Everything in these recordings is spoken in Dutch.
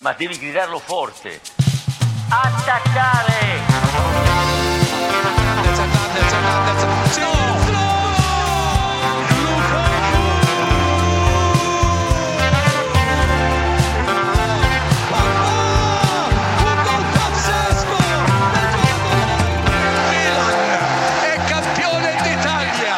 ma devi gridarlo forte. Attaccare! è campione d'Italia!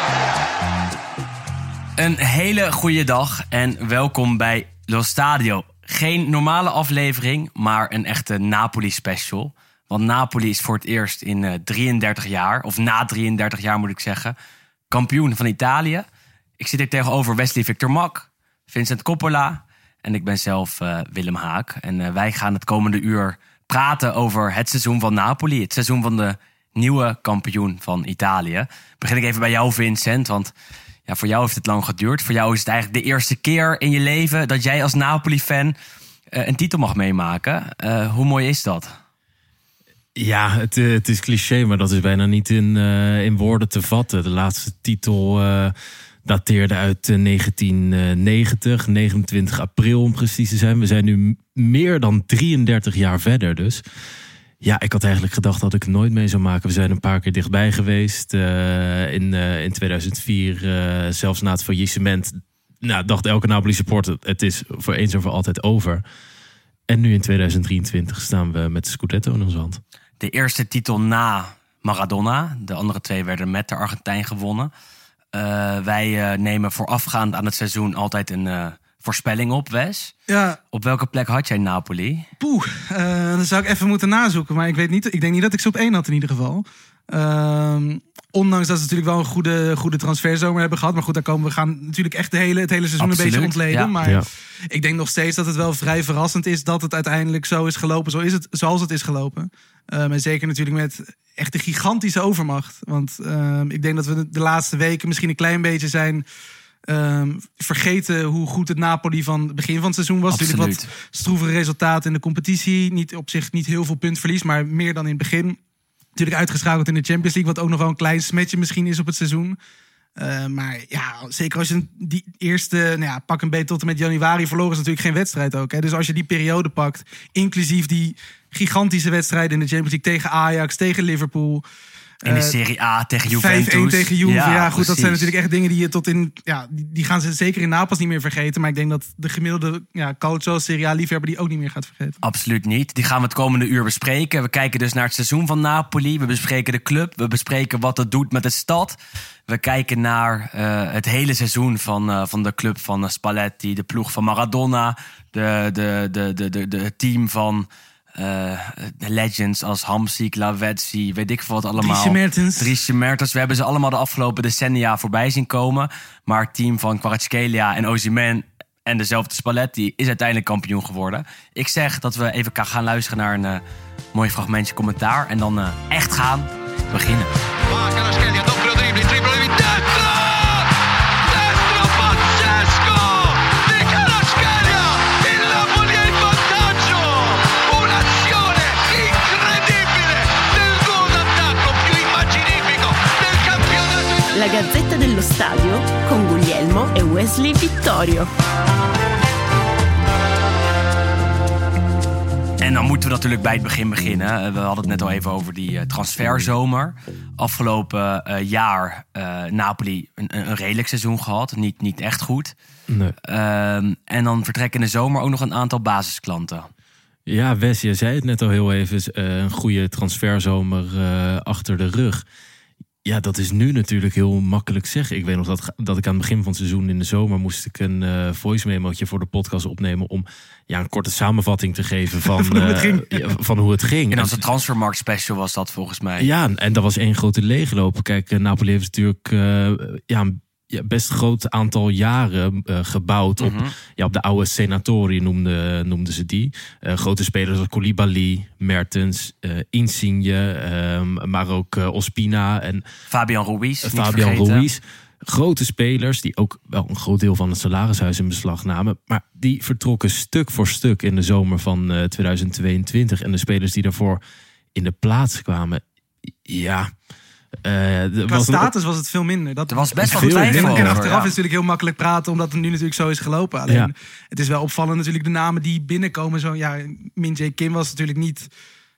Een hele goede dag en welkom bij Lo Stadio. Geen normale aflevering, maar een echte Napoli-special. Want Napoli is voor het eerst in eh, 33 jaar, of na 33 jaar moet ik zeggen, kampioen van Italië. Ik zit hier tegenover Wesley Victor Mak, Vincent Coppola en ik ben zelf eh, Willem Haak. En eh, wij gaan het komende uur praten over het seizoen van Napoli. Het seizoen van de nieuwe kampioen van Italië. Begin ik even bij jou, Vincent, want voor jou heeft het lang geduurd. Voor jou is het eigenlijk de eerste keer in je leven dat jij als Napoli-fan eh, een titel mag meemaken. Eh, hoe mooi is dat? Ja, het, eh, het is cliché, maar dat is bijna niet in, in woorden te vatten. De laatste titel dateerde uit eh, 1990, 29 april om precies te zijn. We zijn nu meer dan 33 jaar verder dus. Ja, ik had eigenlijk gedacht dat ik het nooit mee zou maken. We zijn een paar keer dichtbij geweest. eh, in, eh, in 2004, eh, zelfs na het faillissement. Nou, dacht elke Napoli supporter, het is voor eens en voor altijd over. En nu in 2023 staan we met de Scudetto in onze hand. De eerste titel na Maradona. De andere twee werden met de Argentijn gewonnen. Wij nemen voorafgaand aan het seizoen altijd een voorspelling op, Wes. Ja, Op welke plek had jij Napoli? poeh. eh, dan zou ik even moeten nazoeken. Maar ik weet niet. Ik denk niet dat ik ze op één had in ieder geval. Ehm, ondanks dat ze natuurlijk wel een goede, goede transferzomer hebben gehad. Maar goed, daar komen we gaan natuurlijk echt de hele, het hele seizoen een beetje ontleden. ja. Maar Ja. ik denk nog steeds dat het wel vrij verrassend is dat het uiteindelijk zo is gelopen. Zo is het, zoals het is gelopen. En zeker natuurlijk met echt de gigantische overmacht. Want ehm, ik denk dat we de laatste weken misschien een klein beetje zijn ehm, vergeten hoe goed het Napoli van het begin van het seizoen was. Natuurlijk Absoluut. wat stroevere resultaten in de competitie. Niet op zich niet heel veel puntverlies, maar meer dan in het begin. Natuurlijk uitgeschakeld in de Champions League, wat ook nog wel een klein smetje misschien is op het seizoen. Eh, maar ja, zeker als je die eerste, nou ja, pak een beetje tot en met januari verloren is natuurlijk geen wedstrijd ook. Hè? Dus als je die periode pakt, inclusief die gigantische wedstrijden in de Champions League tegen Ajax, tegen Liverpool. In de Eh, Serie A tegen 5-1 Juventus. tegen Juve. Ja, goed, dat zijn natuurlijk echt dingen die je tot in... Ja, die, gaan ze zeker in Napels niet meer vergeten. Maar ik denk dat de gemiddelde ja, calcio Serie A liefhebber die ook niet meer gaat vergeten. Absoluut niet. Die gaan we het komende uur bespreken. We kijken dus naar het seizoen van Napoli. We bespreken de club. We bespreken wat het doet met de stad. We kijken naar eh, het hele seizoen van, eh, van de club van Spalletti. De ploeg van Maradona. De, de, de, de, de, de, het team van eh, de legends als Hamsik, Lavezzi. Weet ik veel wat allemaal. Driesje Mertens. Driesje Mertens. We hebben ze allemaal de afgelopen decennia voorbij zien komen. Maar het team van Kvaratskhelia en Osimhen en dezelfde Spalletti is uiteindelijk kampioen geworden. Ik zeg dat we even gaan luisteren naar een eh, mooi fragmentje commentaar. En dan eh, echt gaan beginnen. Va dello Stadio con Guglielmo e Wesley Vittorio. En dan moeten we natuurlijk bij het begin beginnen. Eh, We hadden het net al even over die eh, transferzomer. Afgelopen eh, jaar eh, Napoli een, een redelijk seizoen gehad. Niet, niet echt goed. Nee. Ehm, en dan vertrekken in de zomer ook nog een aantal basisklanten. Ja, Wes, je zei het net al heel even. een goede transferzomer eh, achter de rug. Ja, dat is nu natuurlijk heel makkelijk zeggen. Ik weet nog dat, dat ik aan het begin van het seizoen in de zomer moest ik een eh voice memootje voor de podcast opnemen om ja, een korte samenvatting te geven van, Van hoe het eh, van hoe het ging. In En- onze transfermarkt special was dat volgens mij. Ja, en dat was één grote leegloop. Kijk, eh, Napoli heeft natuurlijk eh, ja, een ja, best groot aantal jaren eh, gebouwd op, Mhm. ja, op de oude Senatori, noemden noemden ze die. Eh, grote spelers als Koulibaly, Mertens, eh, Insigne, ehm, maar ook Ospina en Fabian Ruiz, Fabian. Ruiz. Grote spelers die ook wel een groot deel van het salarishuis in beslag namen. Maar die vertrokken stuk voor stuk in de zomer van eh, 2022. En de spelers die daarvoor in de plaats kwamen, ja, Eh, er Qua een- status was het veel minder. Dat Er was best wel twijfel over. En achteraf ja. is het natuurlijk heel makkelijk praten, omdat het nu natuurlijk zo is gelopen. Alleen, Ja. het is wel opvallend natuurlijk de namen die binnenkomen. Zo, ja, Min Jae Kim was natuurlijk niet...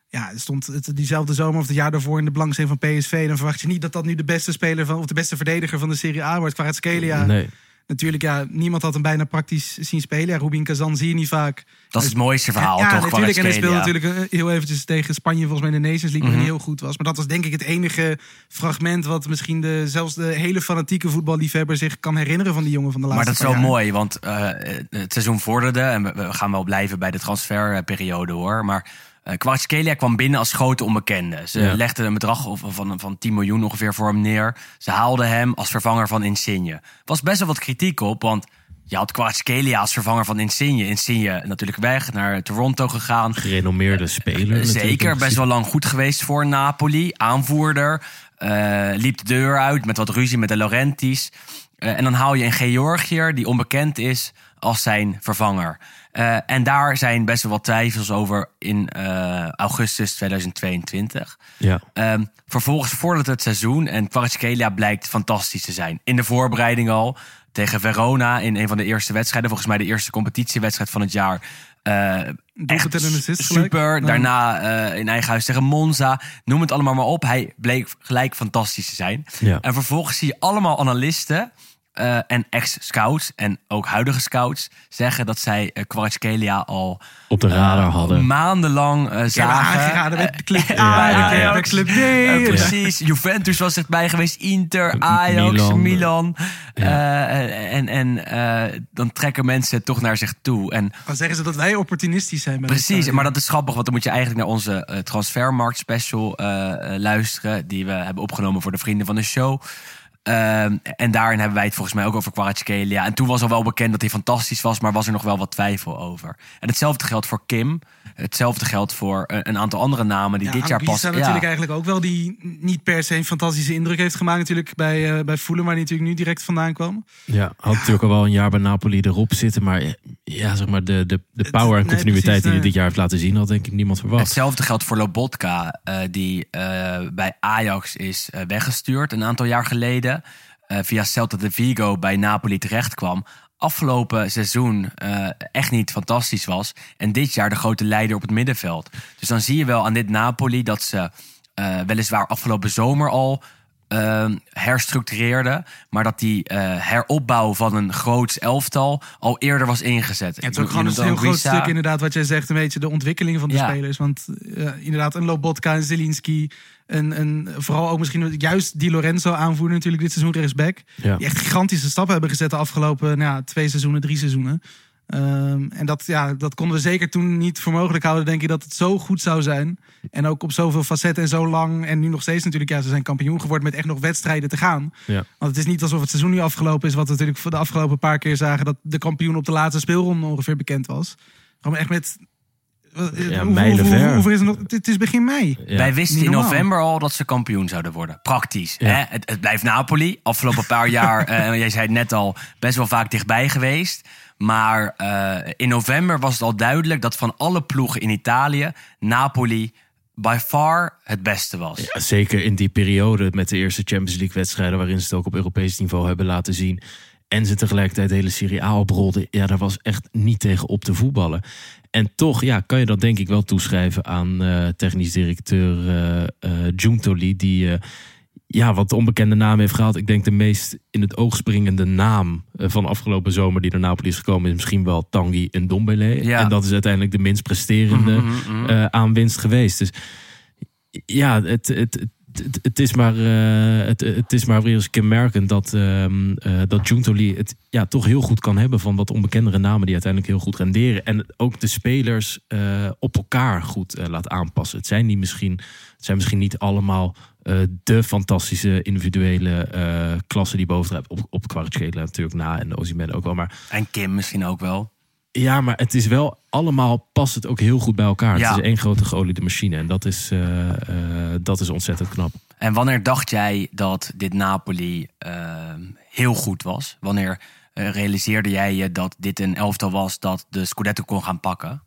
Ja, stond het, diezelfde zomer of het jaar daarvoor in de belangstelling van PSV. Dan verwacht je niet dat dat nu de beste speler van, of de beste verdediger van de Serie A wordt. Kvaratskhelia. Nee. Natuurlijk, ja, niemand had hem bijna praktisch zien spelen. Ja, Rubin Kazan zie je niet vaak. Dat is het mooiste verhaal, ja, toch? natuurlijk. En hij speelde natuurlijk eh, heel eventjes tegen Spanje, volgens mij in de Nations League, hij heel goed was. Maar dat was denk ik het enige fragment wat misschien de, zelfs de hele fanatieke voetballiefhebber zich kan herinneren van die jongen van de Maar laatste dat is wel jaar. mooi, want eh, het seizoen vorderde. En we, we gaan wel blijven bij de transferperiode hoor. Maar eh Kvaratskhelia kwam binnen als grote onbekende. Ze Ja. legden een bedrag of- van, van 10 miljoen ongeveer voor hem neer. Ze haalden hem als vervanger van Insigne. was best wel wat kritiek op, want je had Kvaratskhelia als vervanger van Insigne. Insigne natuurlijk weg, naar Toronto gegaan. Gerenommeerde speler. natuurlijk in Zeker, best wel lang goed geweest voor Napoli. Aanvoerder. eh, liep de deur uit met wat ruzie met de Laurentis. Eh, en dan haal je een Georgiër die onbekend is als zijn vervanger. Eh, en daar zijn best wel wat twijfels over in eh, augustus 2022. Ja. Ehm, vervolgens vordert het seizoen en Kvaratskhelia blijkt fantastisch te zijn. In de voorbereiding al tegen Verona in een van de eerste wedstrijden. Volgens mij de eerste competitiewedstrijd van het jaar. Eh, echt super. Daarna in eigen huis tegen Monza. Noem het allemaal maar op. Hij bleek gelijk fantastisch te zijn. Ja. En vervolgens zie je allemaal analisten eh, en ex-scouts en ook huidige scouts zeggen dat zij uh, al Op de radar hadden. maandenlang eh, Ja, zagen. aangeraden met de club A, ja, ja. club. Eh, precies, Juventus was erbij geweest, Inter, Ajax, Milan. Milan. Eh, en en eh, dan trekken mensen toch naar zich toe. En Dan zeggen ze dat wij opportunistisch zijn. Precies, maar dat is grappig, want dan moet je eigenlijk naar onze eh, transfermarkt special eh, eh, luisteren, die we hebben opgenomen voor de vrienden van de show. Ehm, en daarin hebben wij het volgens mij ook over Kvaratskhelia. En toen was al wel bekend dat hij fantastisch was, maar was er nog wel wat twijfel over. En hetzelfde geldt voor Kim. Hetzelfde geldt voor eh, een aantal andere namen die Ja, dit jaar pas... Anguissa natuurlijk eigenlijk ook wel die niet per se een fantastische indruk heeft gemaakt natuurlijk bij, eh bij Fulham, waar hij natuurlijk nu direct vandaan kwam. Ja, had natuurlijk al wel een jaar bij Napoli erop zitten. Maar ja, zeg maar, de, de, de power en nee, continuïteit precies, die hij dit jaar heeft laten zien, had denk ik niemand verwacht. Hetzelfde geldt voor Lobotka, eh, die eh, bij Ajax is eh, weggestuurd een aantal jaar geleden. eh, via Celta de Vigo bij Napoli terecht kwam. Afgelopen seizoen eh, echt niet fantastisch was. En dit jaar de grote leider op het middenveld. Dus dan zie je wel aan dit Napoli dat ze eh, weliswaar afgelopen zomer al eh, herstructureerden. Maar dat die eh, heropbouw van een groots elftal al eerder was ingezet. Ja, het is ook gewoon een heel groot stuk inderdaad wat jij zegt, een beetje de ontwikkeling van de Ja. spelers. Want eh, inderdaad, een Lobotka, een Zelinski, een, een, vooral ook misschien juist die Lorenzo aanvoerder natuurlijk dit seizoen rechtsback. Ja. Die echt gigantische stappen hebben gezet de afgelopen nou ja, twee seizoenen, drie seizoenen. Ehm, en dat, ja, dat konden we zeker toen niet voor mogelijk houden, denk ik, dat het zo goed zou zijn. En ook op zoveel facetten en zo lang. En nu nog steeds natuurlijk, ja, ze zijn kampioen geworden met echt nog wedstrijden te gaan. Ja. Want het is niet alsof het seizoen nu afgelopen is, wat we natuurlijk voor de afgelopen paar keer zagen, dat de kampioen op de laatste speelronde ongeveer bekend was. Gewoon echt met. Ja, mijlenver. Hoeveel is het nog? Het- is begin mei. Ja. Wij wisten Niet in normaal. november al dat ze kampioen zouden worden. Praktisch. Ja. Hè? Het, het blijft Napoli. Afgelopen paar jaar, eh, jij zei het net al, best wel vaak dichtbij geweest. Maar eh, in november was het al duidelijk dat van alle ploegen in Italië Napoli by far het beste was. Ja, zeker in die periode met de eerste Champions League wedstrijden... waarin ze het ook op Europees niveau hebben laten zien... en ze tegelijkertijd de hele Serie A oprolden... ja, daar was echt niet tegen op te voetballen. En toch ja, kan je dat denk ik wel toeschrijven aan eh, technisch directeur eh eh, Giuntoli... die ja, wat de onbekende naam heeft gehaald. Ik denk de meest in het oog springende naam van afgelopen zomer... die naar Napoli is gekomen, is misschien wel Tanguy Ndombele. Ja. En dat is uiteindelijk de minst presterende Mhm, mhm. eh, aanwinst geweest. Dus ja, het, het, het, het, is maar, eh, het, het is maar weer eens kenmerkend dat, ehm eh dat Giuntoli het ja, toch heel goed kan hebben van wat onbekendere namen die uiteindelijk heel goed renderen. En ook de spelers eh, op elkaar goed laat aanpassen. Het zijn, niet misschien, het zijn misschien niet allemaal de fantastische individuele klassen die bovenaan op, op natuurlijk na en Osimhen ook wel. Maar En Kim misschien ook wel. Ja, maar het is wel allemaal past het ook heel goed bij elkaar. Ja. Het is één grote geoliede machine en dat is, eh, eh, dat is ontzettend knap. En wanneer dacht jij dat dit Napoli eh, heel goed was? Wanneer eh, realiseerde jij je dat dit een elftal was dat de Scudetto kon gaan pakken?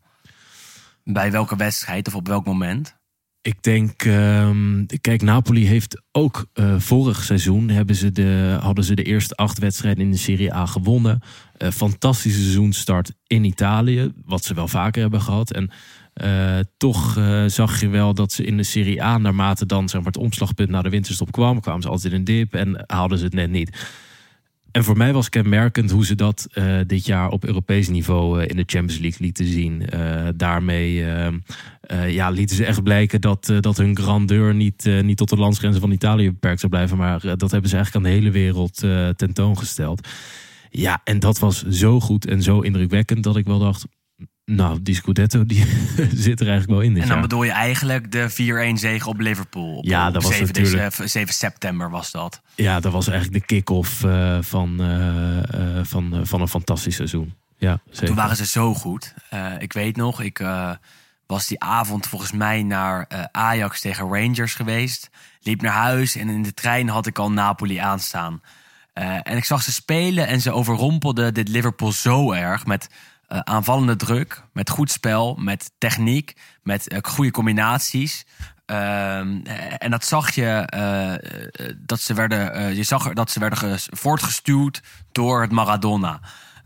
Bij welke wedstrijd of op welk moment? Ik denk, ehm, kijk, Napoli heeft ook eh, vorig seizoen hebben ze de, hadden ze de eerste acht wedstrijden in de Serie A gewonnen. Eh, fantastische seizoenstart in Italië, wat ze wel vaker hebben gehad. En eh, toch zag je wel dat ze in de Serie A, naarmate dan zeg maar, het omslagpunt naar de winterstop kwam, kwamen ze altijd in een dip en haalden ze het net niet. En voor mij was kenmerkend hoe ze dat eh, dit jaar op Europees niveau eh, in de Champions League lieten zien. Eh, daarmee ja, lieten ze echt blijken dat, dat hun grandeur niet, niet tot de landsgrenzen van Italië beperkt zou blijven. Maar dat hebben ze eigenlijk aan de hele wereld tentoongesteld. Ja, en dat was zo goed en zo indrukwekkend dat ik wel dacht... Nou, die Scudetto die zit er eigenlijk wel in dit En dan jaar. bedoel je eigenlijk de 4-1 zege op Liverpool. Op, Ja, dat was 7, natuurlijk- dece- 7 september was dat. Ja, dat was eigenlijk de kick-off eh, van, eh, eh, van, eh, van een fantastisch seizoen. Ja, zeker. Toen waren ze zo goed. Eh, ik weet nog, ik eh, was die avond volgens mij naar eh, Ajax tegen Rangers geweest. Liep naar huis en in de trein had ik al Napoli aanstaan. Eh, en ik zag ze spelen en ze overrompelden dit Liverpool zo erg met eh, aanvallende druk, met goed spel, met techniek, met eh, goede combinaties. Ehm, eh, en dat zag je, dat ze werden, je zag dat ze werden ges- voortgestuwd door het Maradona.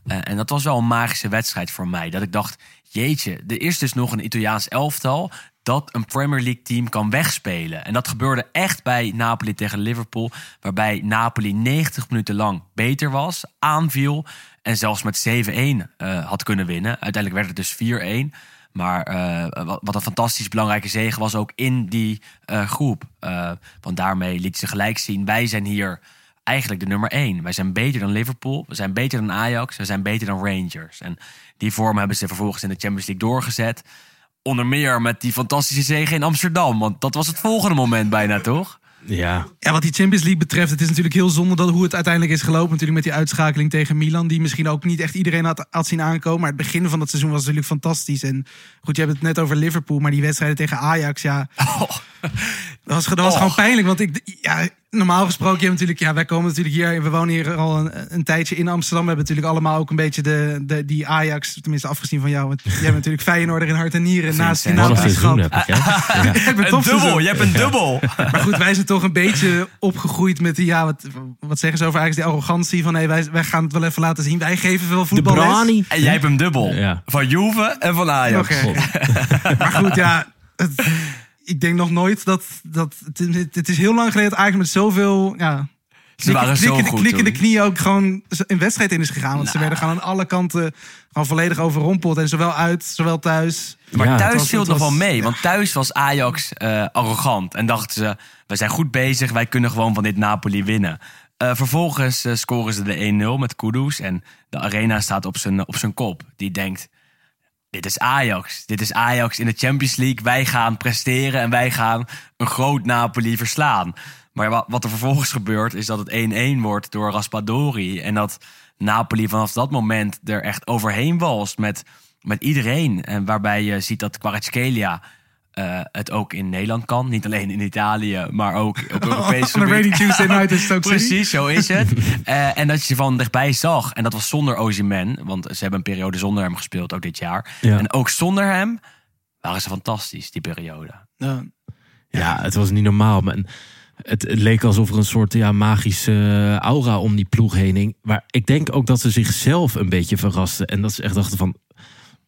En dat was wel een magische wedstrijd voor mij. Dat ik dacht, jeetje, er is dus nog een Italiaans elftal dat een Premier League team kan wegspelen. En dat gebeurde echt bij Napoli tegen Liverpool. Waarbij Napoli 90 minuten lang beter was, aanviel. En zelfs met 7-1 eh, had kunnen winnen. Uiteindelijk werd het dus 4-1. Maar eh, wat, een fantastisch belangrijke zege was ook in die eh, groep. Want daarmee liet ze gelijk zien, wij zijn hier eigenlijk de nummer één. Wij zijn beter dan Liverpool, we zijn beter dan Ajax, we zijn beter dan Rangers. En die vorm hebben ze vervolgens in de Champions League doorgezet. Onder meer met die fantastische zege in Amsterdam. Want dat was het volgende moment bijna, toch? Ja, Ja, wat die Champions League betreft, het is natuurlijk heel zonde dat hoe het uiteindelijk is gelopen. Natuurlijk met die uitschakeling tegen Milan, die misschien ook niet echt iedereen had, had zien aankomen. Maar het begin van het seizoen was natuurlijk fantastisch. En goed, je hebt het net over Liverpool, maar die wedstrijden tegen Ajax, ja. Dat was, dat was Oh. gewoon pijnlijk. Want ik, ja, normaal gesproken, je hebt natuurlijk, ja, wij komen natuurlijk hier, we wonen hier al een, een tijdje in Amsterdam. We hebben natuurlijk allemaal ook een beetje de, de, die Ajax, tenminste afgezien van jou. Want jij bent natuurlijk Feyenoorder in hart en nieren naast seizoen Napoli-schap. heb ik, Een dubbel, je hebt een dubbel. Maar goed, wij zijn toch een beetje opgegroeid met die, ja, wat, wat zeggen ze over eigenlijk die arrogantie van, hé, wij, wij gaan het wel even laten zien. Wij geven veel De voetbal. Brani. En jij hebt een dubbel. Ja. Van Juve en van Ajax. Maar goed, ja, het- ik denk nog nooit dat, dat het, het is heel lang geleden dat Ajax met zoveel, ja, Ze waren zo klikken, goed klikken de knieën ook gewoon een wedstrijd in is gegaan. Want ze werden gewoon aan alle kanten gewoon volledig overrompeld. En zowel uit, zowel thuis. Maar Ja, thuis viel nog wel mee. Want thuis was Ajax eh, arrogant. En dachten ze, we zijn goed bezig. Wij kunnen gewoon van dit Napoli winnen. Eh, vervolgens eh, scoren ze de 1-0 met Kudus. En de arena staat op zijn, op zijn kop. Die denkt, dit is Ajax. Dit is Ajax in de Champions League. Wij gaan presteren en wij gaan een groot Napoli verslaan. Maar wa- wat er vervolgens gebeurt is dat het 1-1 wordt door Raspadori. En dat Napoli vanaf dat moment er echt overheen walst met, met iedereen. En waarbij je ziet dat Kvaratskhelia eh, het ook in Nederland kan. Niet alleen in Italië, maar ook op Europees On a rainy gebied. Tuesday night is City. Precies, zo is het. Eh, en dat je ze van dichtbij zag. En dat was zonder Ozyman. Want ze hebben een periode zonder hem gespeeld, ook dit jaar. Ja. En ook zonder hem waren ze fantastisch, die periode. Ja. Ja, het was niet normaal. Maar het, het leek alsof er een soort ja, magische aura om die ploeg heen hing. Maar ik denk ook dat ze zichzelf een beetje verrasten. En dat ze echt dachten van,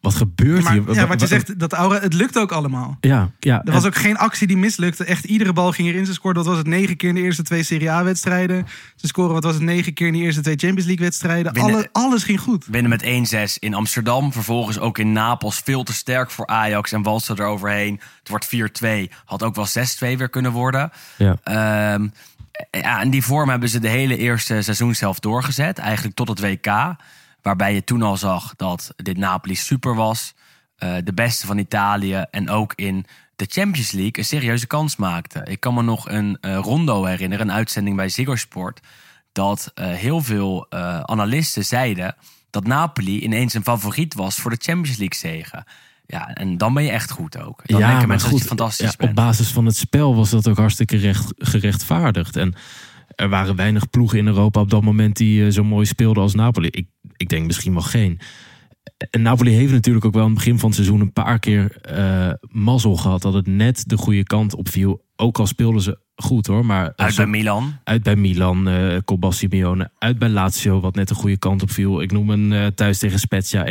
wat gebeurt hier? Ja, wat je zegt, dat aura, het lukt ook allemaal. Ja, ja. Er was ook geen actie die mislukte. Echt iedere bal ging erin. Ze scoorden, wat was het, negen keer in de eerste twee Serie A-wedstrijden. Ze scoren, wat was het, negen keer in de eerste twee Champions League-wedstrijden. Alle, alles ging goed. Winnen met 1-6 in Amsterdam. Vervolgens ook in Napels. Veel te sterk voor Ajax. En walste er overheen. Het wordt 4-2. Had ook wel 6-2 weer kunnen worden. Ja. Ehm, ja, en die vorm hebben ze de hele eerste seizoen zelf doorgezet. Eigenlijk tot het WK. Waarbij je toen al zag dat dit Napoli super was. eh, de beste van Italië. En ook in de Champions League een serieuze kans maakte. Ik kan me nog een eh, rondo herinneren. Een uitzending bij Ziggo Sport. Dat eh, heel veel analisten zeiden dat Napoli ineens een favoriet was voor de Champions League zegen. Ja, en dan ben je echt goed ook. Dan denken mensen dat je fantastisch ja, bent. op basis van het spel was dat ook hartstikke recht, gerechtvaardigd. En er waren weinig ploegen in Europa op dat moment die eh, zo mooi speelden als Napoli. Ik, ik denk misschien wel geen. en Napoli heeft natuurlijk ook wel aan het begin van het seizoen een paar keer eh, mazzel gehad dat het net de goede kant opviel. Ook al speelden ze goed hoor, maar Uit bij Milan. uit bij Milan, eh Cobal Simeone. Uit bij Lazio, wat net de goede kant op viel. Ik noem een thuis tegen Spezia 1-0.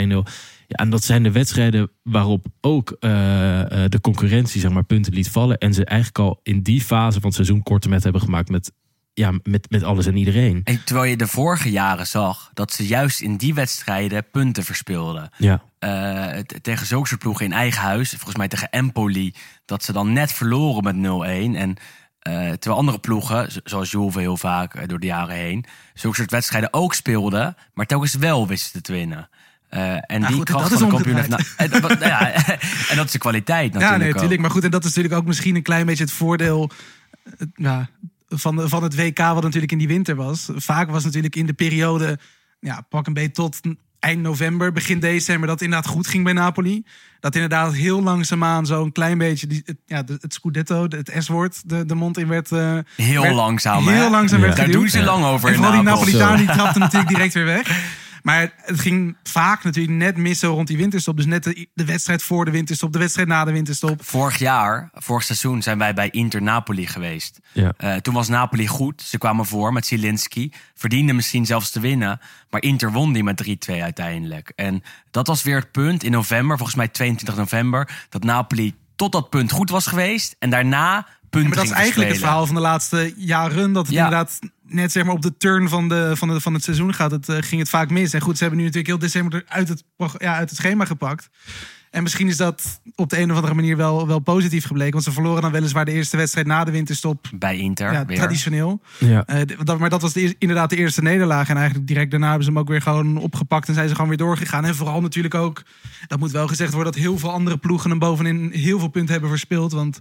Ja, en dat zijn de wedstrijden waarop ook de concurrentie zeg maar, punten liet vallen. En ze eigenlijk al in die fase van het seizoen korte met hebben gemaakt met, ja, met, met alles en iedereen. En terwijl je de vorige jaren zag dat ze juist in die wedstrijden punten verspeelden. Ja, Eh, tegen zulke soort ploegen in eigen huis. Volgens mij tegen Empoli. Dat ze dan net verloren met 0-1. En eh, terwijl andere ploegen, zoals Juve heel vaak eh, door de jaren heen... zulke soort wedstrijden ook speelden. Maar telkens wel wisten te winnen. Eh, en die goed, kracht dat van is de kampioen heeft... Nou, en, wat- ja, en dat is de kwaliteit natuurlijk Ja, nee, natuurlijk. Maar goed, en dat is natuurlijk ook misschien een klein beetje het voordeel ja, van, van het WK, wat natuurlijk in die winter was. Vaak was natuurlijk in de periode, ja, pak een beetje tot eind november, begin december, dat het inderdaad goed ging bij Napoli. Dat inderdaad heel langzaamaan zo'n klein beetje die, het, ja, het Scudetto, de- het S-woord, de, de mond in werd. eh, Heel werd- langzaam, Heel hè? langzaam Ja. werd Daar geduwd. doen ze lang over En in vooral die Zo. die trapten natuurlijk direct weer weg. Maar het ging vaak natuurlijk net mis zo rond die winterstop. Dus net de, de wedstrijd voor de winterstop, de wedstrijd na de winterstop. Vorig jaar, vorig seizoen, zijn wij bij Inter Napoli geweest. ja. Eh, toen was Napoli goed. Ze kwamen voor met Zielinski. Verdienden misschien zelfs te winnen. Maar Inter won die met 3-2 uiteindelijk. En dat was weer het punt in november, volgens mij 22 november... dat Napoli tot dat punt goed was geweest. En daarna punten Maar dat is eigenlijk het verhaal van de laatste jaren. Dat het Ja. inderdaad net zeg maar, op de turn van, de, van, de, van het seizoen gaat. Het, eh, ging het vaak mis. En goed, ze hebben nu natuurlijk heel december uit het, ja, uit het schema gepakt. En misschien is dat op de een of andere manier wel, wel positief gebleken. Want ze verloren dan weliswaar de eerste wedstrijd na de winterstop. Bij Inter Ja, weer. traditioneel. ja. Eh, dat, maar dat was de, inderdaad de eerste nederlaag. En eigenlijk direct daarna hebben ze hem ook weer gewoon opgepakt. En zijn ze gewoon weer doorgegaan. En vooral natuurlijk ook, dat moet wel gezegd worden... dat heel veel andere ploegen hem bovenin heel veel punten hebben verspeeld. Want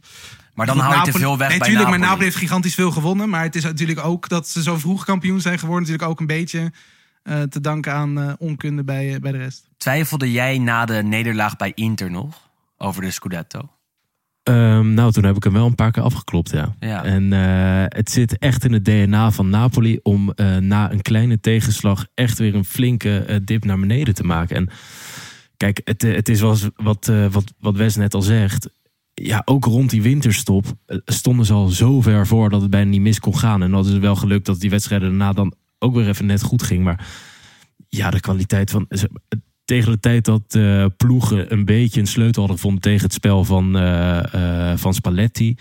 Maar dan hou je te veel weg nee, bij tuurlijk, Napoli. maar Napoli heeft gigantisch veel gewonnen. Maar het is natuurlijk ook dat ze zo vroeg kampioen zijn geworden. Natuurlijk ook een beetje te danken aan eh, onkunde bij, eh, bij de rest. Twijfelde jij na de nederlaag bij Inter nog over de Scudetto? Ehm, nou, toen heb ik hem wel een paar keer afgeklopt, ja. Ja. En eh, het zit echt in het DNA van Napoli om eh, na een kleine tegenslag echt weer een flinke eh, dip naar beneden te maken. En kijk, het, eh, het is wel wat, eh, wat, wat Wes net al zegt. Ja, ook rond die winterstop eh, stonden ze al zo ver voor dat het bijna niet mis kon gaan. En dat is wel gelukt dat die wedstrijden daarna dan ook weer even net goed ging. Maar ja, de kwaliteit van. ze- Tegen de tijd dat eh, ploegen een beetje een sleutel hadden gevonden tegen het spel van, eh, eh, van Spalletti.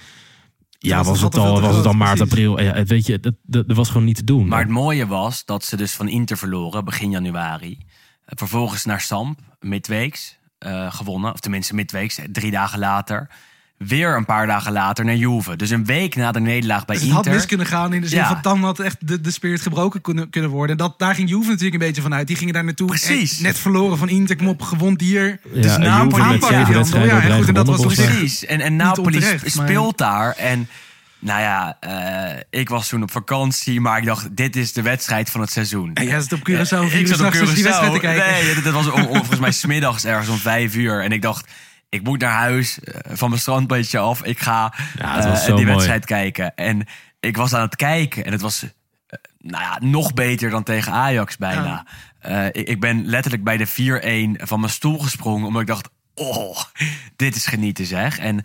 Ja, was was, het al, was het al maart, precies. april. Ja, het, weet je, dat, dat, dat was gewoon niet te doen. Maar het mooie was dat ze dus van Inter verloren begin januari. Vervolgens naar Samp, midweeks, eh, gewonnen. Of tenminste midweeks, drie dagen later. Weer een paar dagen later naar Juve. Dus een week na de nederlaag bij Dus het had Inter. mis kunnen gaan in de zin Ja. van dan had echt de, de spirit gebroken kunnen, kunnen worden. En dat, daar ging Juve natuurlijk een beetje van uit. Die gingen daar naartoe. Precies. En net verloren van Inter, kom op, gewond dier. Ja, dus Napoli aanpakken Ja, en rij goed, en dat was toch Precies. En, en Napoli onterecht, maar- speelt daar. En nou ja, eh, ik was toen op vakantie. Maar ik dacht, dit is de wedstrijd van het seizoen. En jij zit op Curaçao, Eh, vier ik zat op te Curaçao. kijken. Nee, dat, dat was volgens mij smiddags ergens om vijf uur. En ik dacht, ik moet naar huis eh, van mijn strandbeetje af. Ik ga Ja, eh, die mooi. wedstrijd kijken. En ik was aan het kijken. En het was eh, nou ja, nog beter dan tegen Ajax bijna. Eh, ik, ik ben letterlijk bij de 4-1 van mijn stoel gesprongen. Omdat ik dacht, oh, dit is genieten zeg. En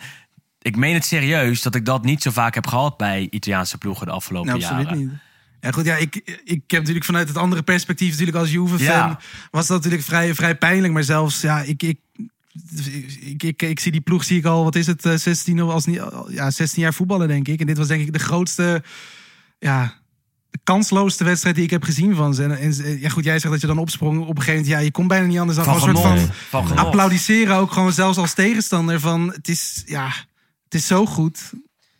ik meen het serieus dat ik dat niet zo vaak heb gehad bij Italiaanse ploegen de afgelopen Nou, absoluut jaren. niet. Ja, goed, ja, ik, ik heb natuurlijk vanuit het andere perspectief, natuurlijk als Juve-fan, Ja. was dat natuurlijk vrij, vrij pijnlijk. Maar zelfs, ja, ik, ik, ik, ik, ik zie die ploeg, zie ik al, wat is het, eh, 16, of als niet, ja, 16 jaar voetballen, denk ik. En dit was denk ik de grootste, ja, de kansloosste wedstrijd die ik heb gezien van ze. En, en ja, goed, jij zegt dat je dan opsprong op een gegeven moment. Ja, je kon bijna niet anders dan Van gewoon een soort van Van applaudisseren. Ook gewoon zelfs als tegenstander van, het is, ja, het is zo goed.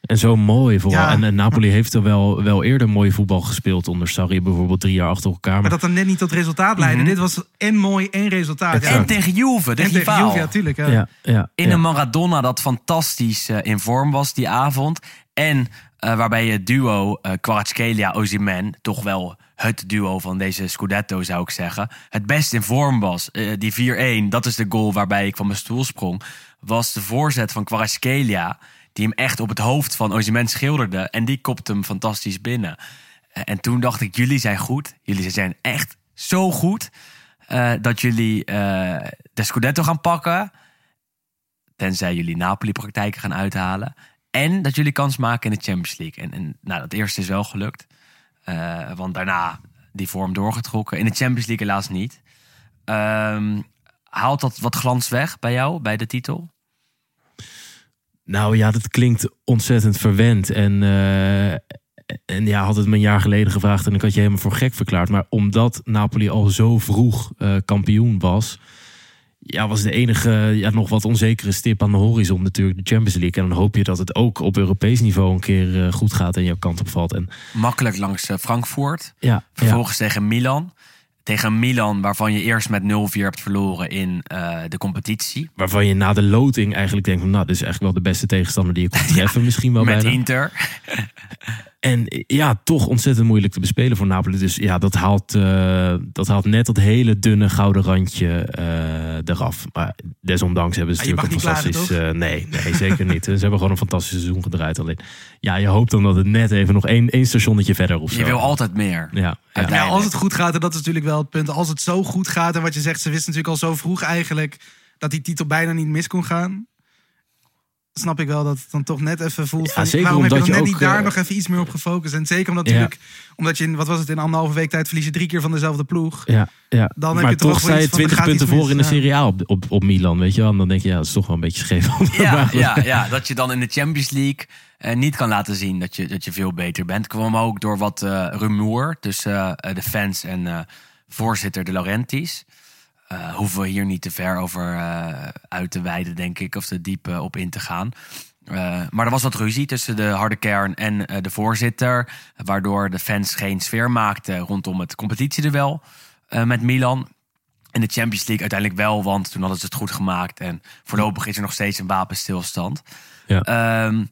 En zo mooi vooral. Ja. En, en Napoli heeft er wel, wel eerder mooi voetbal gespeeld onder Sarri. Bijvoorbeeld drie jaar achter elkaar. Maar Maar dat dan net niet tot resultaat leidde. Dit was en mooi en resultaat. Ja. Mhm. En tegen Juve, de En tegen. Juve, ja, tuurlijk. Ja. ja, ja, In ja. een Maradona dat fantastisch eh, in vorm was die avond. En eh, waarbij het duo eh Kvaratskhelia Osimhen toch wel het duo van deze Scudetto zou ik zeggen. Het best in vorm was. Eh, die 4-1, dat is de goal waarbij ik van mijn stoel sprong. Was de voorzet van Kvaratskhelia die hem echt op het hoofd van Osimhen schilderde. En die kopte hem fantastisch binnen. Eh, en toen dacht ik, jullie zijn goed. Jullie zijn echt zo goed. eh, dat jullie eh, de Scudetto gaan pakken. Tenzij jullie Napoli-praktijken gaan uithalen. En dat jullie kans maken in de Champions League. En, en nou, dat eerste is wel gelukt. Eh, want daarna die vorm doorgetrokken. In de Champions League helaas niet. Ehm, haalt dat wat glans weg bij jou, bij de titel? Nou ja, dat klinkt ontzettend verwend. En, eh, en ja, had het me een jaar geleden gevraagd en ik had je helemaal voor gek verklaard. Maar omdat Napoli al zo vroeg eh, kampioen was, ja, was de enige ja, nog wat onzekere stip aan de horizon natuurlijk de Champions League. En dan hoop je dat het ook op Europees niveau een keer eh, goed gaat en jouw kant op valt. En Makkelijk langs Frankfurt. ja, ja, Vervolgens tegen Milan. Tegen Milan, waarvan je eerst met 0-4 hebt verloren in eh, de competitie. waarvan je na de loting eigenlijk denkt van, nou, dit is eigenlijk wel de beste tegenstander die je kon treffen misschien wel met bijna. Inter. En ja, toch ontzettend moeilijk te bespelen voor Napoli. Dus ja, dat haalt, eh, dat haalt net dat hele dunne gouden randje eh, eraf. Maar desondanks hebben ze Maar je natuurlijk een fantastisch... eh, nee, nee, zeker niet. Ze hebben gewoon een fantastisch seizoen gedraaid. Alleen, ja, je hoopt dan dat het net even nog één, één stationnetje verder of zo. Je wil altijd meer. Ja, ja. Ja, als het goed gaat, en dat is natuurlijk wel het punt. Als het zo goed gaat, en wat je zegt, ze wisten natuurlijk al zo vroeg eigenlijk dat die titel bijna niet mis kon gaan. Snap ik wel dat het dan toch net even voelt. Ja, van, zeker waarom heb je dan omdat net je niet daar eh, nog even iets meer op gefocust? En zeker omdat, Ja. natuurlijk, omdat je in, wat was het, in anderhalve week tijd verlies je drie keer van dezelfde ploeg. Ja, ja. Dan heb maar je toch sta je iets van, 20 gaat punten voor in de ja. Serie A op, op, op Milan, weet je wel. En dan denk je, ja, dat is toch wel een beetje scheef. Ja, ja, ja, dat je dan in de Champions League eh, niet kan laten zien dat je, dat je veel beter bent. kwam ook door wat eh, rumoer tussen eh, de fans en eh, voorzitter De Laurentiis. Eh, hoeven we hier niet te ver over eh, uit te wijden, denk ik, of te diep eh, op in te gaan. Maar er was wat ruzie tussen de harde kern en de voorzitter. Waardoor de fans geen sfeer maakten rondom het competitieduel met Milan. In de Champions League uiteindelijk wel, want toen hadden ze het goed gemaakt. En voorlopig is er nog steeds een wapenstilstand. Ja. Ehm,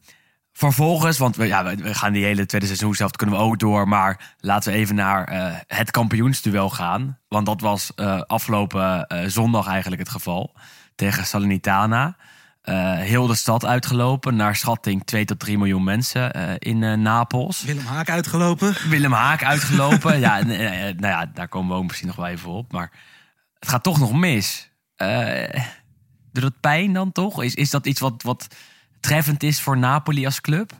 vervolgens, want we, ja, we- gaan die hele tweede seizoen zelf kunnen we ook door. Maar laten we even naar eh, het kampioensduel gaan. Want dat was eh, afgelopen eh, zondag eigenlijk het geval. Tegen Salernitana. Heel de stad uitgelopen. Naar schatting 2 tot 3 miljoen mensen in Napels. Willem Haak uitgelopen. Willem Haak uitgelopen. ja, nou ja, daar komen we ook misschien nog wel even op. Maar het gaat toch nog mis. Doet dat pijn dan toch? Is, is dat iets wat, wat treffend is voor Napoli als club?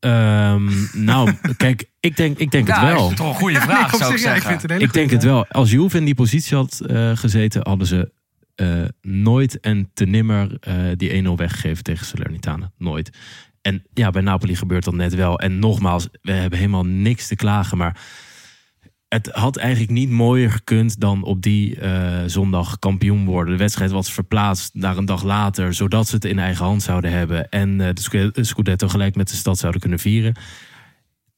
Ehm, nou, kijk, ik denk, ik denk het wel. is toch een goede vraag, zou ik ja, zeggen. Ik denk het wel. Als Juve in die positie had eh, gezeten, hadden ze eh, nooit en te nimmer eh, die 1-0 weggegeven tegen Salernitana. Nooit. En ja, bij Napoli gebeurt dat net wel. En nogmaals, we hebben helemaal niks te klagen. Maar het had eigenlijk niet mooier gekund dan op die eh, zondag kampioen worden. De wedstrijd was verplaatst naar een dag later, zodat ze het in eigen hand zouden hebben. En eh, de Scu- de Scudetto gelijk met de stad zouden kunnen vieren.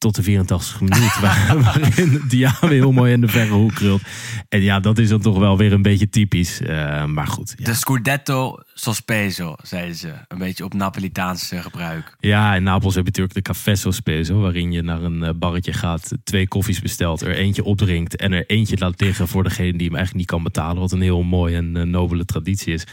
Tot de 84 minuut, waar- waarin Diaby heel mooi in de verre hoek krult. En ja, dat is dan toch wel weer een beetje typisch. Eh, maar goed, ja. De Scudetto Sospeso, zeiden ze. Een beetje op Napolitaans gebruik. Ja, in Napels heb je natuurlijk de Café Sospeso, waarin je naar een eh, barretje gaat, twee koffies bestelt, er eentje opdrinkt en er eentje laat liggen voor degene die hem eigenlijk niet kan betalen, wat een heel mooie en eh, nobele traditie is.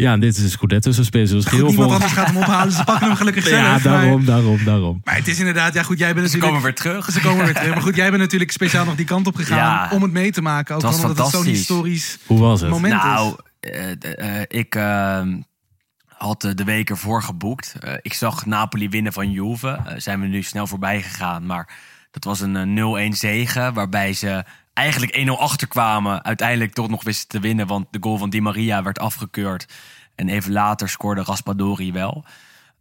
Ja, en dit is de Scudetto Sospeso. Dus Goed, heel niemand veel... anders gaat hem ophalen. Ze pakken hem gelukkig zelf. Ja, maar- daarom, daarom, daarom. Maar het is inderdaad, ja goed, jij bent Ze natuurlijk... komen weer terug. Ze komen weer terug. Maar goed, jij bent natuurlijk speciaal nog die kant op gegaan Ja. om het mee te maken. Ook omdat het zo'n historisch Hoe was het? moment nou, is. eh, eh, ik eh, had eh, de week ervoor geboekt. Ik zag Napoli winnen van Juve. Zijn we nu snel voorbij gegaan. Maar dat was een eh, 0-1 zege. Waarbij ze eigenlijk 1-0 achterkwamen. Uiteindelijk toch nog wisten te winnen. Want de goal van Di Maria werd afgekeurd. En even later scoorde Raspadori wel.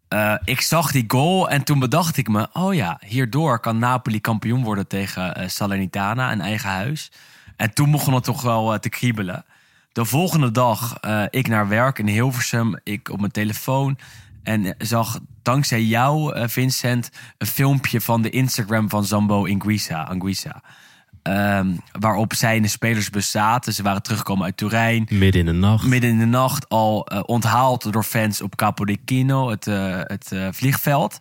Eh, ik zag die goal en toen bedacht ik me... oh ja, hierdoor kan Napoli kampioen worden tegen eh, Salernitana, een eigen huis. En toen begon het toch wel eh, te kriebelen. De volgende dag, ik naar werk in Hilversum, ik op mijn telefoon... en zag dankzij jou, Vincent, een filmpje van de Instagram van Zambo Anguissa. Anguissa. Ehm, waarop zij in de spelersbus zaten. Ze waren teruggekomen uit Turijn Midden in de nacht. midden in de nacht al eh, onthaald door fans op Capo di Chino, het, eh, het eh, vliegveld.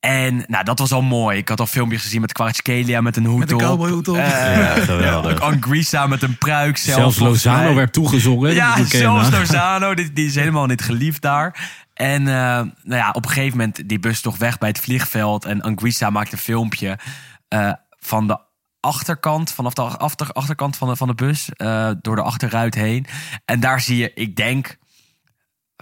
En nou, dat was al mooi. Ik had al filmpjes gezien met Kvaratskhelia met een hoed Met een op. cowboyhoed op. Ja, geweldig. Anguissa met een pruik zelf. Zelfs Lozano mij. werd toegezongen. Ja, zelfs. Lozano. Die, die is helemaal niet geliefd daar. En eh, nou ja, op een gegeven moment die bus toch weg bij het vliegveld. En Anguissa maakt een filmpje eh, van de achterkant, vanaf de achter, achterkant van de, van de bus, eh, door de achterruit heen. En daar zie je, ik denk,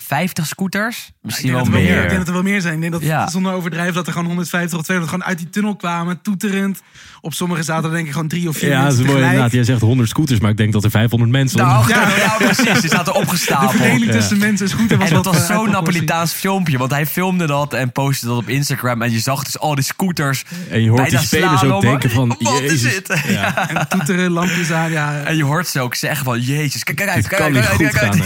50 scooters. Ik Misschien denk, wel dat er wel meer. ik denk dat er wel meer zijn. Ik denk dat Ja. zonder overdrijven dat er gewoon 150 of 200 gewoon uit die tunnel kwamen, toeterend. Op sommige zaten er denk ik gewoon drie of vier Ja, dat mensen is mooi inderdaad. Jij zegt 100 scooters, maar ik denk dat er 500 mensen Nou, onder- ja, ja, precies. Die zaten De opgestapeld. verdeling tussen mensen en scooter was En dat was eh, zo'n. Napolitaans filmpje. Want hij filmde dat en postte dat op Instagram. En je zag dus al die scooters. En je hoort die spelers ook denken van, Wat is Jezus. dit? Ja. En toeteren, lampjes aan, ja. En je hoort ze ook zeggen van, jezus, kijk, kijk uit, kijk kan uit, niet kijk goed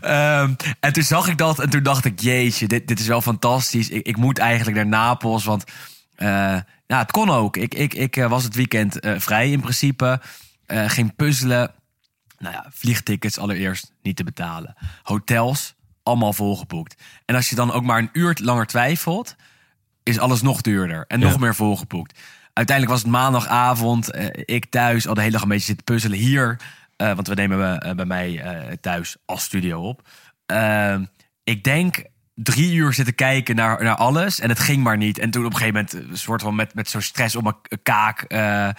uit, en toen zag ik dat en toen dacht ik, jeetje, dit, dit is wel fantastisch. Ik, ik moet eigenlijk naar Napels, want eh, ja, het kon ook. Ik, ik, ik eh, was het weekend eh, vrij in principe. Ging puzzelen. Nou ja, vliegtickets allereerst niet te betalen. Hotels, allemaal volgeboekt. En als je dan ook maar een uur langer twijfelt, is alles nog duurder en nog Ja. meer volgeboekt. Uiteindelijk was het maandagavond, ik thuis al de hele dag een beetje zitten puzzelen hier. want we nemen bij mij thuis als studio op. Eh, ik denk drie uur zitten kijken naar, naar alles en het ging maar niet. En toen op een gegeven moment eh, een soort van met, met zo'n stress op mijn kaak eh, eh,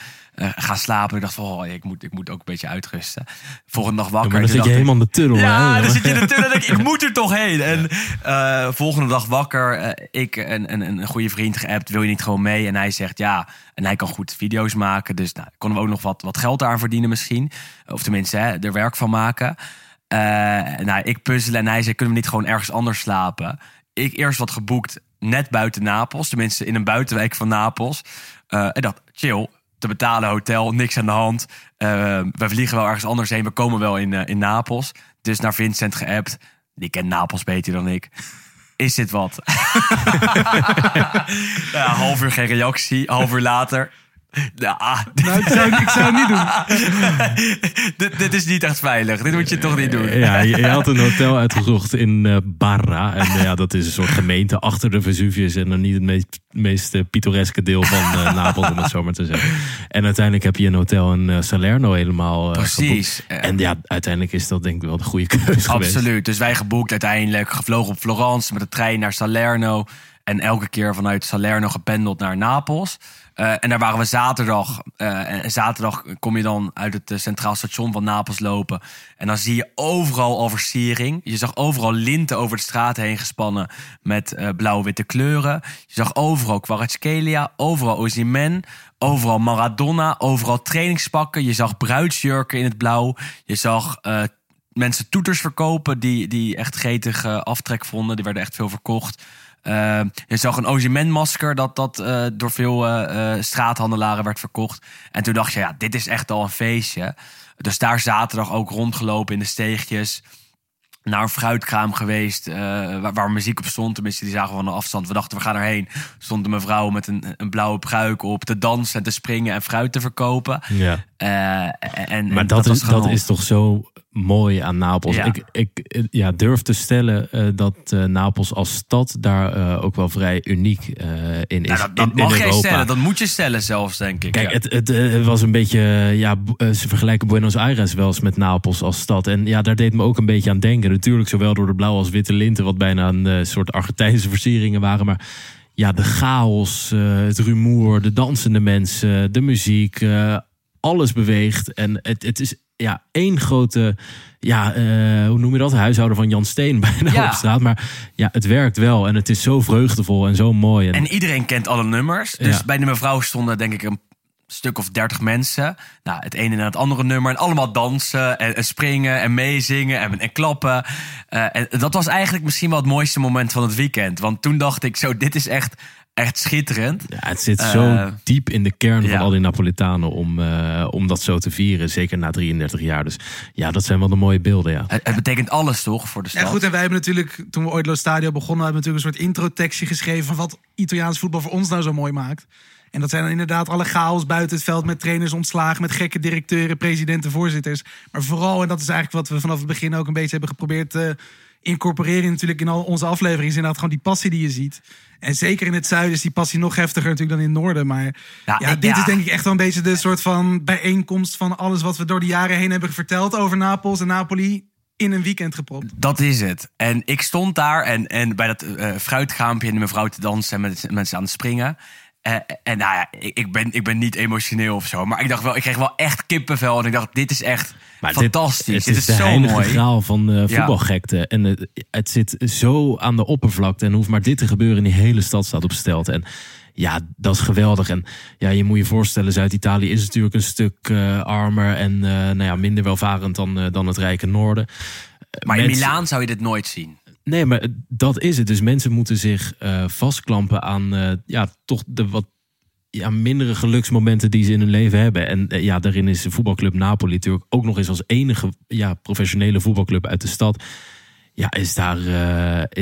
gaan slapen. Ik dacht van, oh, ik moet, ik moet ook een beetje uitrusten. Volgende dag Ja, wakker. maar dan zit je dacht helemaal in de tunnel. ja, hè? dan zit je in de tunnel ik, ik moet er toch heen. En eh, volgende dag wakker, eh, ik en, en een goede vriend geappt, wil je niet gewoon mee? En hij zegt ja, en hij kan goed video's maken. Dus nou, konden we ook nog wat, wat geld aan verdienen misschien. Of tenminste, hè, er werk van maken. Eh, nou, ik puzzelen en hij zei, kunnen we niet gewoon ergens anders slapen? Ik eerst wat geboekt, net buiten Napels. Tenminste, in een buitenwijk van Napels. Eh en dacht, chill, te betalen hotel, niks aan de hand. Eh, we vliegen wel ergens anders heen, we komen wel in, eh, in Napels. Dus naar Vincent geappt. Die kent Napels beter dan ik. Is dit wat? ja, half uur geen reactie, half uur later. Ja, ah, Nou, ik zou, ik zou het niet doen. dit, dit is niet echt veilig. Dit moet je toch niet doen. Ja, je, je had een hotel uitgezocht in eh, Barra. En eh, ja, dat is een soort gemeente achter de Vesuvius. En dan niet het meest, meest eh, pittoreske deel van eh, Napels, om het zo maar te zeggen. En uiteindelijk heb je een hotel in eh, Salerno helemaal Precies. geboekt. En ja, uiteindelijk is dat denk ik wel de goede keuze geweest. Absoluut. Dus wij geboekt uiteindelijk. Gevlogen op Florence met de trein naar Salerno. En elke keer vanuit Salerno gependeld naar Napels. Eh, en daar waren we zaterdag. Eh, en zaterdag kom je dan uit het eh, centraal station van Napels lopen. En dan zie je overal al versiering. Je zag overal linten over de straat heen gespannen met blauw-witte kleuren. Je zag overal Kvaratskhelia, overal Ozyman, overal Maradona, overal trainingspakken. Je zag bruidsjurken in het blauw. Je zag mensen toeters verkopen die, die echt gretig eh, aftrek vonden. Die werden echt veel verkocht. Eh, je zag een Ozyman-masker dat, dat eh, door veel eh, straathandelaren werd verkocht. En toen dacht je, ja, dit is echt al een feestje. Dus daar zaterdag ook rondgelopen in de steegjes. Naar een fruitkraam geweest, waar, waar muziek op stond. Tenminste, die zagen we van een afstand. We dachten, we gaan erheen. Stond een mevrouw met een, een blauwe pruik op te dansen en te springen en fruit te verkopen. Ja. En, Maar en dat, is, dat is toch zo mooi aan Napels. Ja. Ik, ik ja, durf te stellen eh, dat eh, Napels als stad daar eh, ook wel vrij uniek in is. Nou, dat, dat in, in mag jij Europa. stellen, dat moet je stellen zelfs, denk ik. Kijk, Ja. het, het, was een beetje, ja, ze vergelijken Buenos Aires wel eens met Napels als stad. En ja, daar deed me ook een beetje aan denken. Natuurlijk, zowel door de blauwe als witte linten, wat bijna een soort Argentijnse versieringen waren. Maar ja, de chaos, het rumoer, de dansende mensen, de muziek, alles beweegt. En het, het is ja, één grote, ja, eh, hoe noem je dat? Huishouden van Jan Steen bijna Ja. op straat. Maar ja, het werkt wel. En het is zo vreugdevol en zo mooi. En, En iedereen kent alle nummers. Dus Ja. bij de mevrouw stonden denk ik een stuk of dertig mensen. Nou, het ene na het andere nummer. En allemaal dansen en, en springen en meezingen en, en klappen. Eh, en dat was eigenlijk misschien wel het mooiste moment van het weekend. Want toen dacht ik zo, dit is echt, echt schitterend. Ja, het zit zo Eh, diep in de kern ja. van al die Napolitanen om, eh, om dat zo te vieren. Zeker na 33 jaar. Dus ja, dat zijn wel de mooie beelden, ja. Het, het betekent alles toch voor de stad? Ja, goed, en wij hebben natuurlijk, toen we ooit Lo Stadio begonnen, hebben we natuurlijk een soort introtekstje geschreven van wat Italiaans voetbal voor ons nou zo mooi maakt. En dat zijn dan inderdaad alle chaos buiten het veld met trainers ontslagen, met gekke directeuren, presidenten, voorzitters. Maar vooral, en dat is eigenlijk wat we vanaf het begin ook een beetje hebben geprobeerd te incorporeren natuurlijk in al onze afleveringen, is inderdaad gewoon die passie die je ziet. En zeker in het zuiden is die passie nog heftiger natuurlijk dan in het noorden. Maar Ja, dit ja. is denk ik echt wel een beetje de soort van bijeenkomst van alles wat we door de jaren heen hebben verteld over Napels en Napoli in een weekend gepropt. Dat is het. En ik stond daar en, en bij dat eh fruitkraampje en de mevrouw te dansen en met mensen aan het springen. Eh, en nou ja, ik, ik, ben, ik ben niet emotioneel of zo. Maar ik dacht wel, ik kreeg wel echt kippenvel. En ik dacht, dit is echt Maar dit- fantastisch. het Dit, is, zo mooi. graal van eh, voetbalgekte. En het, het zit zo aan de oppervlakte. En hoeft maar dit te gebeuren. En die hele stad staat op stelt. En ja, dat is geweldig. En ja, je moet je voorstellen, Zuid-Italië is natuurlijk een stuk eh, armer. En eh, nou ja, minder welvarend dan, eh, dan het rijke noorden. Maar in Milaan zou je dit nooit zien. Nee, maar dat is het. Dus mensen moeten zich eh, vastklampen aan eh, ja, toch de wat ja, mindere geluksmomenten die ze in hun leven hebben. En eh, ja, daarin is de voetbalclub Napoli natuurlijk ook nog eens als enige ja, professionele voetbalclub uit de stad. Ja, is daar,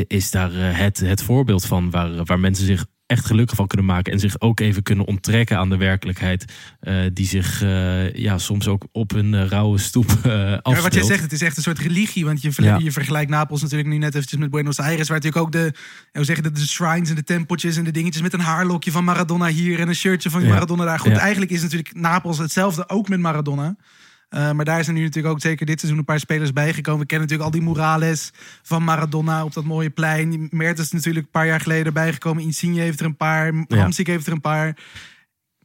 is daar het, het voorbeeld van waar, waar mensen zich echt gelukkig van kunnen maken. En zich ook even kunnen onttrekken aan de werkelijkheid. eh, die zich eh, ja, soms ook op een eh, rauwe stoep Ja, afspeelt. wat jij zegt, het is echt een soort religie. Want je, Ja. je vergelijkt Napels natuurlijk nu net eventjes met Buenos Aires. Waar natuurlijk ook de, hoe zeg je dat, de shrines en de tempeltjes en de dingetjes met een haarlokje van Maradona hier en een shirtje van Ja. Maradona daar. Goed, eigenlijk is natuurlijk Napels hetzelfde ook met Maradona. Eh, maar daar zijn nu natuurlijk ook zeker dit seizoen een paar spelers bijgekomen. We kennen natuurlijk al die murales van Maradona op dat mooie plein. Mertens is natuurlijk een paar jaar geleden bijgekomen. Insigne heeft er een paar. Ja. Hamsik heeft er een paar.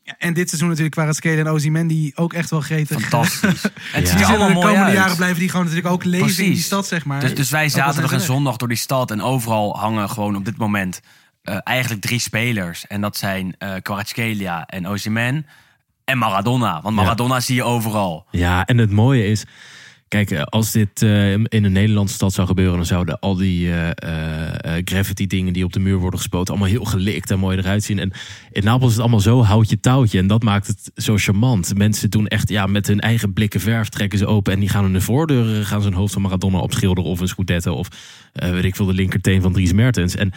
Ja, en dit seizoen natuurlijk Kvaratskhelia en Ozyman ook echt wel gretig. Fantastisch. Het Ja. Die zullen de komende uit. jaren blijven die gewoon natuurlijk ook leven in die stad, zeg maar. Dus, dus wij zaterdag en zondag door die stad. En overal hangen gewoon op dit moment eh, eigenlijk drie spelers. En dat zijn eh Kvaratskhelia en Osimhen en Maradona. Want Maradona zie je overal. Ja, en het mooie is, kijk, eh, als dit eh, in een Nederlandse stad zou gebeuren, dan zouden al die eh, graffiti dingen die op de muur worden gespoten, allemaal heel gelikt en mooi eruit zien. En in Napels is het allemaal zo houtje touwtje en dat maakt het zo charmant. Mensen doen echt, ja, met hun eigen blikken verf trekken ze open en die gaan hun de voordeur, gaan ze een hoofd van Maradona opschilderen of een Scudetto of weet ik veel, de linkerteen van Dries Mertens. En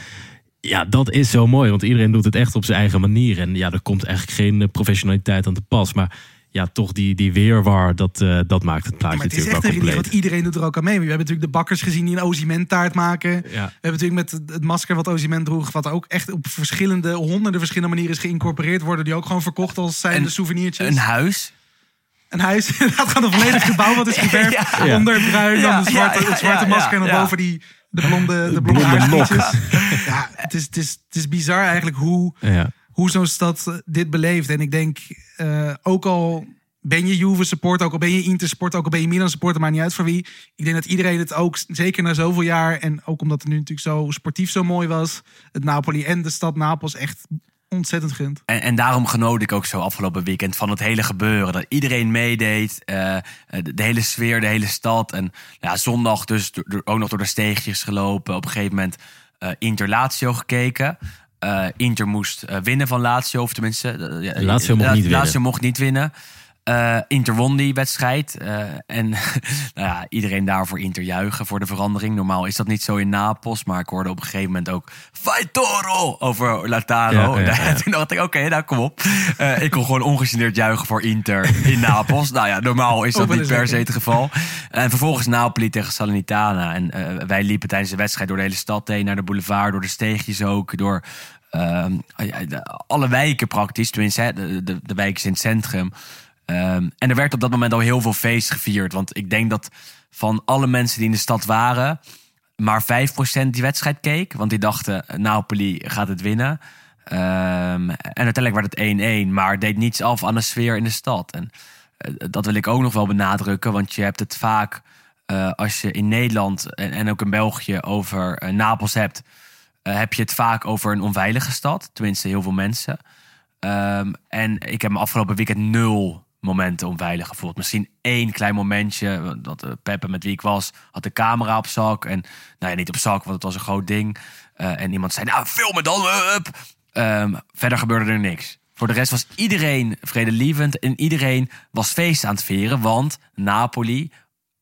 ja, dat is zo mooi, want iedereen doet het echt op zijn eigen manier. En ja, er komt eigenlijk geen eh, professionaliteit aan te pas. Maar ja, toch die, die weerwar, dat, eh, dat maakt het plaatje Maar het is natuurlijk echt een religie, compleet. want iedereen doet er ook aan mee. We hebben natuurlijk de bakkers gezien die een Ozyman taart maken. Ja. We hebben natuurlijk met het- masker wat Ozyman droeg, wat ook echt op verschillende, honderden verschillende manieren is geïncorporeerd worden, die ook gewoon verkocht als zijn En de souvenirtjes. Een huis. Een huis, inderdaad gewoon een volledig gebouw wat is geverfd. Ja. Onder bruin, dan Ja, het zwarte, ja, ja, het zwarte ja, masker en dan ja. boven die de blonde, de blonde. Ja, het is, het, is, het is bizar eigenlijk hoe, Ja. hoe zo'n stad eh, dit beleeft. En ik denk, eh, ook al ben je Juve supporter, ook al ben je Inter supporter, ook al ben je Milan supporter, maar niet uit voor wie. Ik denk dat iedereen het ook, zeker na zoveel jaar, en ook omdat het nu natuurlijk zo sportief zo mooi was, het Napoli en de stad Napels echt ontzettend gunt. En, en daarom genoot ik ook zo afgelopen weekend van het hele gebeuren. Dat iedereen meedeed. eh, de, de hele sfeer, de hele stad. En ja, zondag dus ook nog door de steegjes gelopen. Op een gegeven moment eh Inter Lazio gekeken. Eh, Inter moest eh, winnen van Lazio. Of tenminste... eh, Lazio mocht La- niet winnen. Lazio mocht niet winnen. Eh, Inter won die wedstrijd. Eh, en nou ja, iedereen daarvoor Inter juichen voor de verandering. Normaal is dat niet zo in Napels. Maar ik hoorde op een gegeven moment ook... Toro over Lataro. Ja, ja. Toen dacht ik, oké, nou kom op. Eh, ik kon gewoon ongegeneerd juichen voor Inter in Napels. nou ja, normaal is dat niet per se het geval. En vervolgens Napoli tegen Salernitana. En wij liepen tijdens de wedstrijd door de hele stad heen. Naar de boulevard, door de steegjes ook. Door ehm, alle wijken praktisch. Tenminste, hè, de, de, de wijken in het centrum. Ehm, en er werd op dat moment al heel veel feest gevierd. Want ik denk dat van alle mensen die in de stad waren... maar 5% die wedstrijd keek. Want die dachten, Napoli gaat het winnen. Ehm, en uiteindelijk werd het 1-1. Maar deed niets af aan de sfeer in de stad. En eh, dat wil ik ook nog wel benadrukken. Want je hebt het vaak, eh, als je in Nederland en, ook in België over eh, Napels hebt... heb je het vaak over een onveilige stad. Tenminste, heel veel mensen. Ehm, en ik heb me afgelopen weekend nul momenten onveilig gevoeld. Misschien één klein momentje. Dat uh, Peppe met wie ik was, had de camera op zak. En nou ja, niet op zak, want het was een groot ding. Eh, en iemand zei, nou, film dan, up. Ehm, verder gebeurde er niks. Voor de rest was iedereen vredelievend. En iedereen was feest aan het vieren. Want Napoli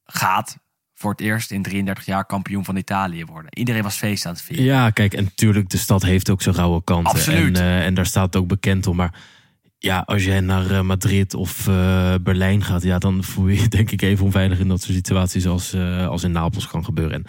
gaat voor het eerst in 33 jaar kampioen van Italië worden. Iedereen was feest aan het vieren. Ja, kijk, en natuurlijk, de stad heeft ook zijn rauwe kanten. Absoluut. En, eh, en daar staat het ook bekend om. Maar ja, als jij naar eh, Madrid of eh, Berlijn gaat, ja, dan voel je je denk ik even onveilig in dat soort situaties als, eh, als in Napels kan gebeuren. En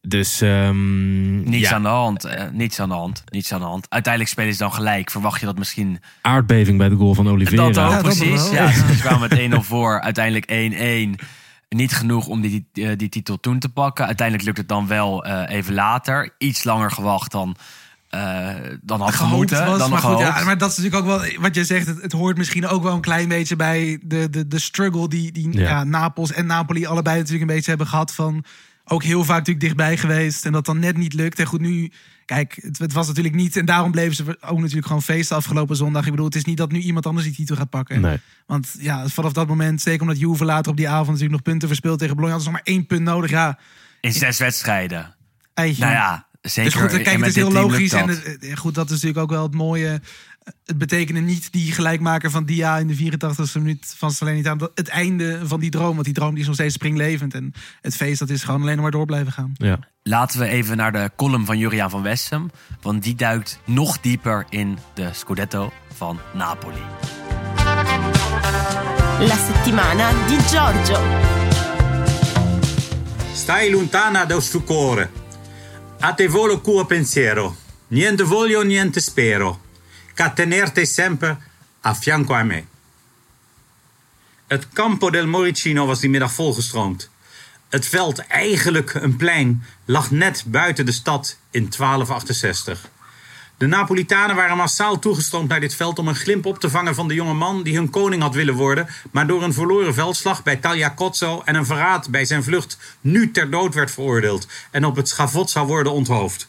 dus ehm, Niets ja, aan de hand, eh, niets aan de hand, niets aan de hand. Uiteindelijk spelen ze dan gelijk. Verwacht je dat misschien... aardbeving bij de goal van Oliveira. Dat ook, Ja, precies. Ja, ze kwamen met 1-0 voor, uiteindelijk 1-1. Niet genoeg om die, die, die titel toen te pakken. Uiteindelijk lukt het dan wel even later. Iets langer gewacht dan, eh, dan had gehoopt gemoeten. was. dan Maar nog goed, ja, maar dat is natuurlijk ook wel wat je zegt. Het, het hoort misschien ook wel een klein beetje bij de, de, de struggle die, die Ja. ja. Napels en Napoli allebei natuurlijk een beetje hebben gehad. Van ook heel vaak natuurlijk dichtbij geweest. En dat dan net niet lukt. En goed, nu, kijk, het, het was natuurlijk niet. En daarom bleven ze ook natuurlijk gewoon feesten afgelopen zondag. Ik bedoel, het is niet dat nu iemand anders die titel gaat pakken. Nee. Want ja, vanaf dat moment, zeker omdat Juve later op die avond natuurlijk nog punten verspeeld tegen Bologna. hadden ze nog maar één punt nodig. Ja, In zes wedstrijden. eitje. Nou ja, zeker. Dus goed, kijk, het is heel logisch. En het, eh, goed, dat is natuurlijk ook wel het mooie. Het betekende niet die gelijkmaker van Dia in de 84e minuut van Salernitana. Het einde van die droom. Want die droom die is nog steeds springlevend. En het feest dat is gewoon alleen nog maar door blijven gaan. Ja. Laten we even naar de column van Juriaan van Wessem. Want die duikt nog dieper in de Scudetto van Napoli. La settimana di Giorgio. Stai lontana dal suo A te volo cuo pensiero. Niente voglio, niente spero. Ca tenerte sempre a fianco a me. Het Campo del Moricino was die middag volgestroomd. Het veld, eigenlijk een plein, lag net buiten de stad in 1268. De Napolitanen waren massaal toegestroomd naar dit veld om een glimp op te vangen van de jonge man die hun koning had willen worden, maar door een verloren veldslag bij Tagliacozzo en een verraad bij zijn vlucht nu ter dood werd veroordeeld en op het schavot zou worden onthoofd.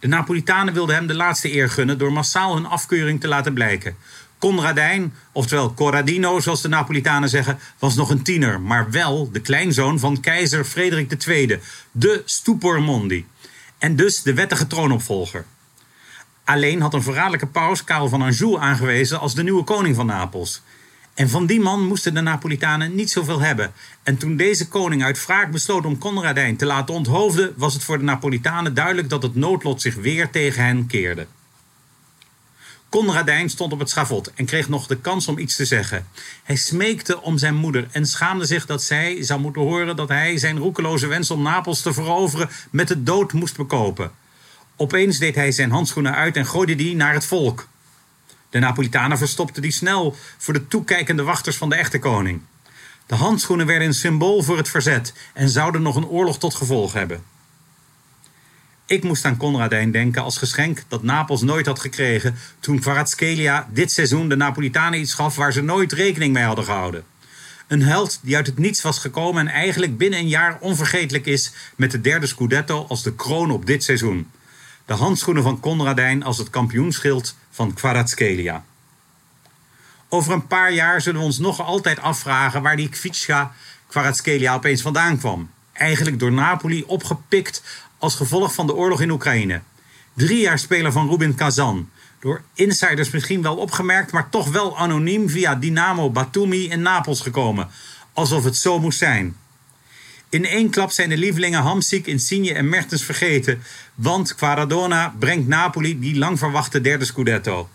De Napolitanen wilden hem de laatste eer gunnen door massaal hun afkeuring te laten blijken. Conradijn, oftewel Corradino zoals de Napolitanen zeggen, was nog een tiener, maar wel de kleinzoon van keizer Frederik II, de Stupor Mondi. En dus de wettige troonopvolger. Alleen had een verraderlijke paus, Karel van Anjou, aangewezen als de nieuwe koning van Napels. En van die man moesten de Napolitanen niet zoveel hebben. En toen deze koning uit wraak besloot om Conradijn te laten onthoofden, was het voor de Napolitanen duidelijk dat het noodlot zich weer tegen hen keerde. Conradijn stond op het schavot en kreeg nog de kans om iets te zeggen. Hij smeekte om zijn moeder en schaamde zich dat zij zou moeten horen dat hij zijn roekeloze wens om Napels te veroveren met de dood moest bekopen. Opeens deed hij zijn handschoenen uit en gooide die naar het volk. De Napolitanen verstopten die snel voor de toekijkende wachters van de echte koning. De handschoenen werden een symbool voor het verzet en zouden nog een oorlog tot gevolg hebben. Ik moest aan Conradijn denken als geschenk dat Napels nooit had gekregen toen Kvaratskhelia dit seizoen de Napolitanen iets gaf waar ze nooit rekening mee hadden gehouden. Een held die uit het niets was gekomen en eigenlijk binnen een jaar onvergetelijk is met de derde Scudetto als de kroon op dit seizoen. De handschoenen van Conradijn als het kampioenschild van Kvaratskhelia. Over een paar jaar zullen we ons nog altijd afvragen waar die Kvitscha Kvaratskhelia opeens vandaan kwam. Eigenlijk door Napoli opgepikt als gevolg van de oorlog in Oekraïne. Drie jaar speler van Rubin Kazan. Door insiders misschien wel opgemerkt, maar toch wel anoniem via Dynamo Batumi in Napels gekomen. Alsof het zo moest zijn. In één klap zijn de lievelingen Hamsik, Insigne en Mertens vergeten. Want Quaradona brengt Napoli die lang verwachte derde Scudetto.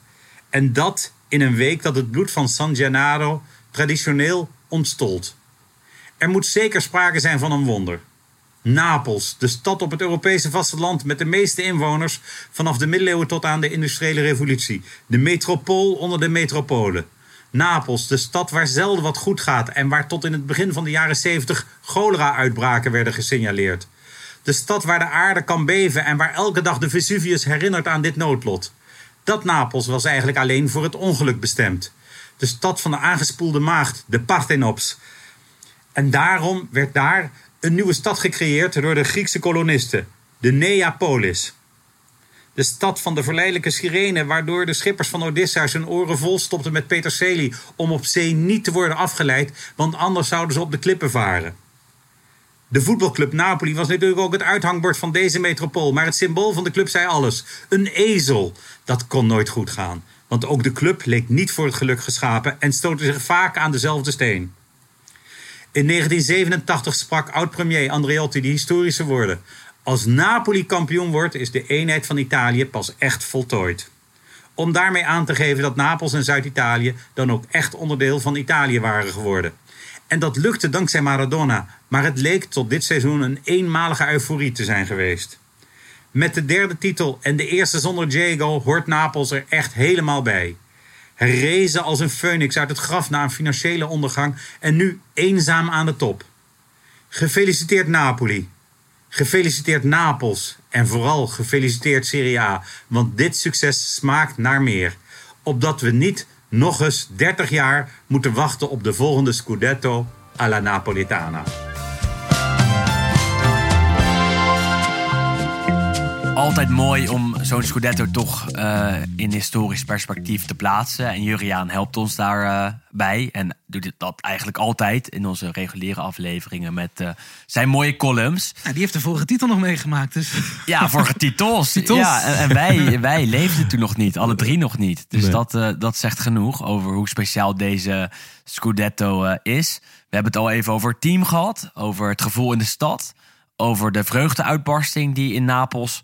En dat in een week dat het bloed van San Gennaro traditioneel ontstolt. Er moet zeker sprake zijn van een wonder. Napels, de stad op het Europese vasteland met de meeste inwoners vanaf de middeleeuwen tot aan de industriële revolutie. De metropool onder de metropolen. Napels, de stad waar zelden wat goed gaat en waar tot in het begin van de jaren 70 cholera-uitbraken werden gesignaleerd. De stad waar de aarde kan beven en waar elke dag de Vesuvius herinnert aan dit noodlot. Dat Napels was eigenlijk alleen voor het ongeluk bestemd. De stad van de aangespoelde maagd, de Parthenops. En daarom werd daar een nieuwe stad gecreëerd door de Griekse kolonisten, de Neapolis. De stad van de verleidelijke sirene, waardoor de schippers van Odysseus hun oren vol stopten met peterselie om op zee niet te worden afgeleid, want anders zouden ze op de klippen varen. De voetbalclub Napoli was natuurlijk ook het uithangbord van deze metropool, maar het symbool van de club zei alles: een ezel. Dat kon nooit goed gaan, want ook de club leek niet voor het geluk geschapen en stootte zich vaak aan dezelfde steen. In 1987 sprak oud-premier Andreotti die historische woorden. Als Napoli kampioen wordt, is de eenheid van Italië pas echt voltooid. Om daarmee aan te geven dat Napels en Zuid-Italië dan ook echt onderdeel van Italië waren geworden. En dat lukte dankzij Maradona, maar het leek tot dit seizoen een eenmalige euforie te zijn geweest. Met de derde titel en de eerste zonder Diego hoort Napels er echt helemaal bij. Herrezen als een phoenix uit het graf na een financiële ondergang en nu eenzaam aan de top. Gefeliciteerd Napoli. Gefeliciteerd Napels en vooral gefeliciteerd Serie A, want dit succes smaakt naar meer. Opdat we niet nog eens 30 jaar moeten wachten op de volgende Scudetto alla Napolitana. Altijd mooi om zo'n Scudetto toch eh, in historisch perspectief te plaatsen. En Juriaan helpt ons daarbij. bij en doet dat eigenlijk altijd in onze reguliere afleveringen met eh, zijn mooie columns. Ja, die heeft de vorige titel nog meegemaakt. Dus. Ja, vorige titels. Titels. Ja, en, en wij, wij leefden toen nog niet, alle drie nog niet. Dus Nee. dat, eh, dat zegt genoeg over hoe speciaal deze Scudetto eh, is. We hebben het al even over het team gehad, over het gevoel in de stad, over de vreugdeuitbarsting die in Napels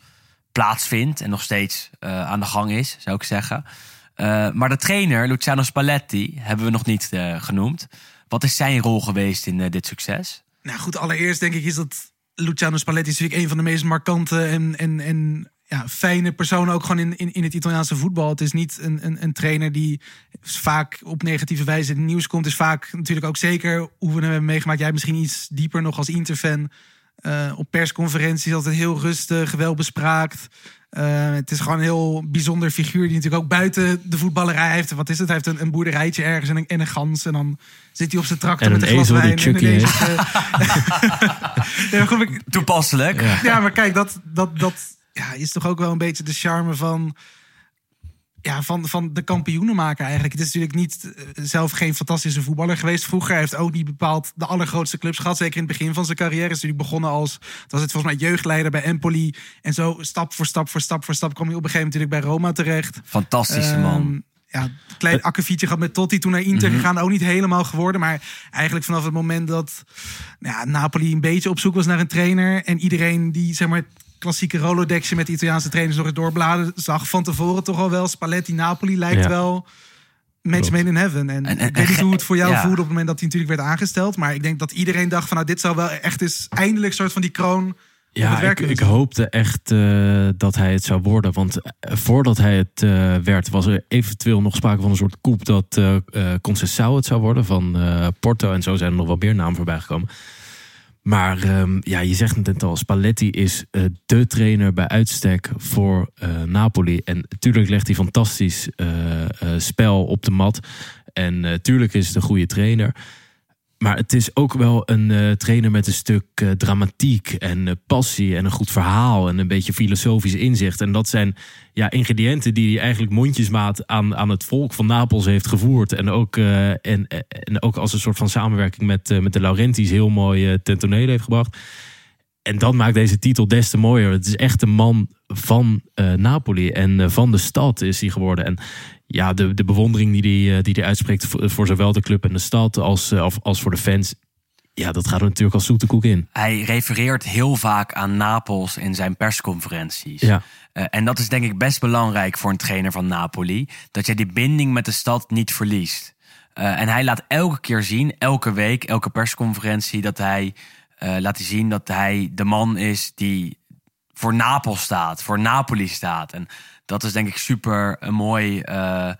plaatsvindt en nog steeds eh, aan de gang is, zou ik zeggen. Eh, maar de trainer, Luciano Spalletti, hebben we nog niet eh, genoemd. Wat is zijn rol geweest in dit succes? Nou goed, allereerst denk ik is dat Luciano Spalletti is natuurlijk een van de meest markante en, en, en ja, fijne personen ook gewoon in, in, in het Italiaanse voetbal. Het is niet een, een, een trainer die vaak op negatieve wijze in het nieuws komt. Is vaak natuurlijk ook zeker hoe we hem hebben meegemaakt. Jij misschien iets dieper nog als Interfan. Eh op persconferenties altijd heel rustig, welbespraakt. Eh, het is gewoon een heel bijzonder figuur die natuurlijk ook buiten de voetballerij heeft. Wat is het? Hij heeft een, een boerderijtje ergens en een, en een gans. En dan zit hij op zijn tractor En met een glas die wijn. en een ezel. Ik- Toepasselijk. Ja. ja, maar kijk, dat, dat, dat ja, is toch ook wel een beetje de charme van, ja, van, van de kampioenenmaker eigenlijk. Het is natuurlijk niet eh, zelf geen fantastische voetballer geweest vroeger. Hij heeft ook niet bepaald de allergrootste clubs gehad. Zeker in het begin van zijn carrière. Is natuurlijk begonnen als, het was het volgens mij jeugdleider bij Empoli. En zo stap voor stap voor stap voor stap kwam hij op een gegeven moment natuurlijk bij Roma terecht. Fantastische man. Ehm, ja, een klein akkefietje gehad met Totti toen naar Inter gegaan. Ook niet helemaal geworden. Maar eigenlijk vanaf het moment dat nou ja, Napoli een beetje op zoek was naar een trainer. En iedereen die zeg maar klassieke Rolodexje met de Italiaanse trainers nog eens doorbladen. Zag van tevoren toch al wel. Spalletti Napoli lijkt Ja. wel match made in heaven. En, En- en- ik weet niet en- hoe het voor jou ja. voelde op het moment dat hij natuurlijk werd aangesteld. Maar ik denk dat iedereen dacht van nou dit zou wel echt eens eindelijk soort van die kroon het Ja, ik, ik hoopte echt eh, dat hij het zou worden. Want eh, voordat hij het eh, werd, was er eventueel nog sprake van een soort koep dat eh eh Conceição het zou worden van eh, Porto. En zo zijn er nog wel meer namen voorbij gekomen. Maar ehm, ja, je zegt het net al, Spalletti is eh, de trainer bij uitstek voor eh, Napoli. En natuurlijk legt hij fantastisch eh, spel op de mat. En natuurlijk is het een goede trainer. Maar het is ook wel een eh, trainer met een stuk eh, dramatiek en eh, passie en een goed verhaal en een beetje filosofisch inzicht. En dat zijn ja, ingrediënten die hij eigenlijk mondjesmaat aan, aan het volk van Napels heeft gevoerd. En ook, en, en ook als een soort van samenwerking met, met de Laurentiis heel mooi ten heeft gebracht. En dat maakt deze titel des te mooier. Het is echt een man van eh, Napoli en eh, van de stad is hij geworden. En ja, de, de bewondering die hij, eh, die hij uitspreekt voor, voor zowel de club en de stad als, als, als voor de fans. Ja, dat gaat er natuurlijk als zoete koek in. Hij refereert heel vaak aan Napels in zijn persconferenties. Ja. En dat is denk ik best belangrijk voor een trainer van Napoli. Dat je die binding met de stad niet verliest. En hij laat elke keer zien, elke week, elke persconferentie, dat hij eh, laat hij zien dat hij de man is die voor Napels staat, voor Napoli staat. En dat is denk ik super eh, mooi eh,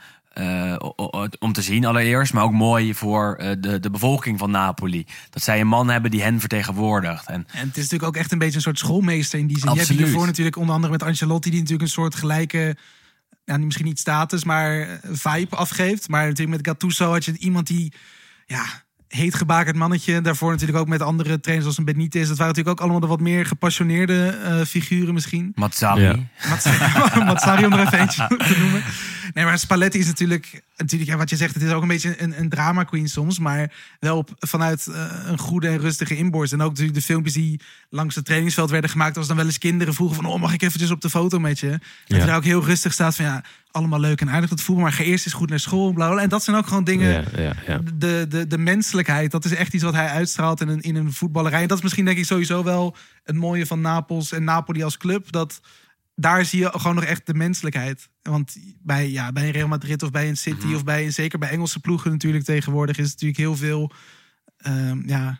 om te zien allereerst. Maar ook mooi voor de, de bevolking van Napoli. Dat zij een man hebben die hen vertegenwoordigt. En En het is natuurlijk ook echt een beetje een soort schoolmeester in die zin. Je hebt Absoluut. hiervoor natuurlijk onder andere met Ancelotti... die natuurlijk een soort gelijke, ja, misschien niet status, maar vibe afgeeft. Maar natuurlijk met Gattuso had je iemand die... ja heet gebakerd mannetje. Daarvoor natuurlijk ook met andere trainers zoals een Benitez. Dat waren natuurlijk ook allemaal de wat meer gepassioneerde eh, figuren misschien. Mazzari. Ja. Mazzari, om er even eentje te noemen. Nee, maar Spalletti is natuurlijk, natuurlijk ja, wat je zegt, het is ook een beetje een, een drama queen soms, maar wel op, vanuit eh, een goede en rustige inborst. En ook natuurlijk de filmpjes die langs het trainingsveld werden gemaakt, als dan wel eens kinderen vroegen van, oh, mag ik eventjes op de foto met je? Dat Ja. ook heel rustig staat van, ja, allemaal leuk en aardig dat voetbal, maar ga eerst eens goed naar school, bla, bla. En dat zijn ook gewoon dingen, Ja, ja, ja. de, de, de menselijkheid, dat is echt iets wat hij uitstraalt in een, in een voetballerij. En dat is misschien denk ik sowieso wel het mooie van Napels en Napoli als club. Dat daar zie je gewoon nog echt de menselijkheid. Want bij, ja, bij een Real Madrid of bij een City Mhm. of bij een, zeker bij Engelse ploegen natuurlijk tegenwoordig is het natuurlijk heel veel, ehm, ja,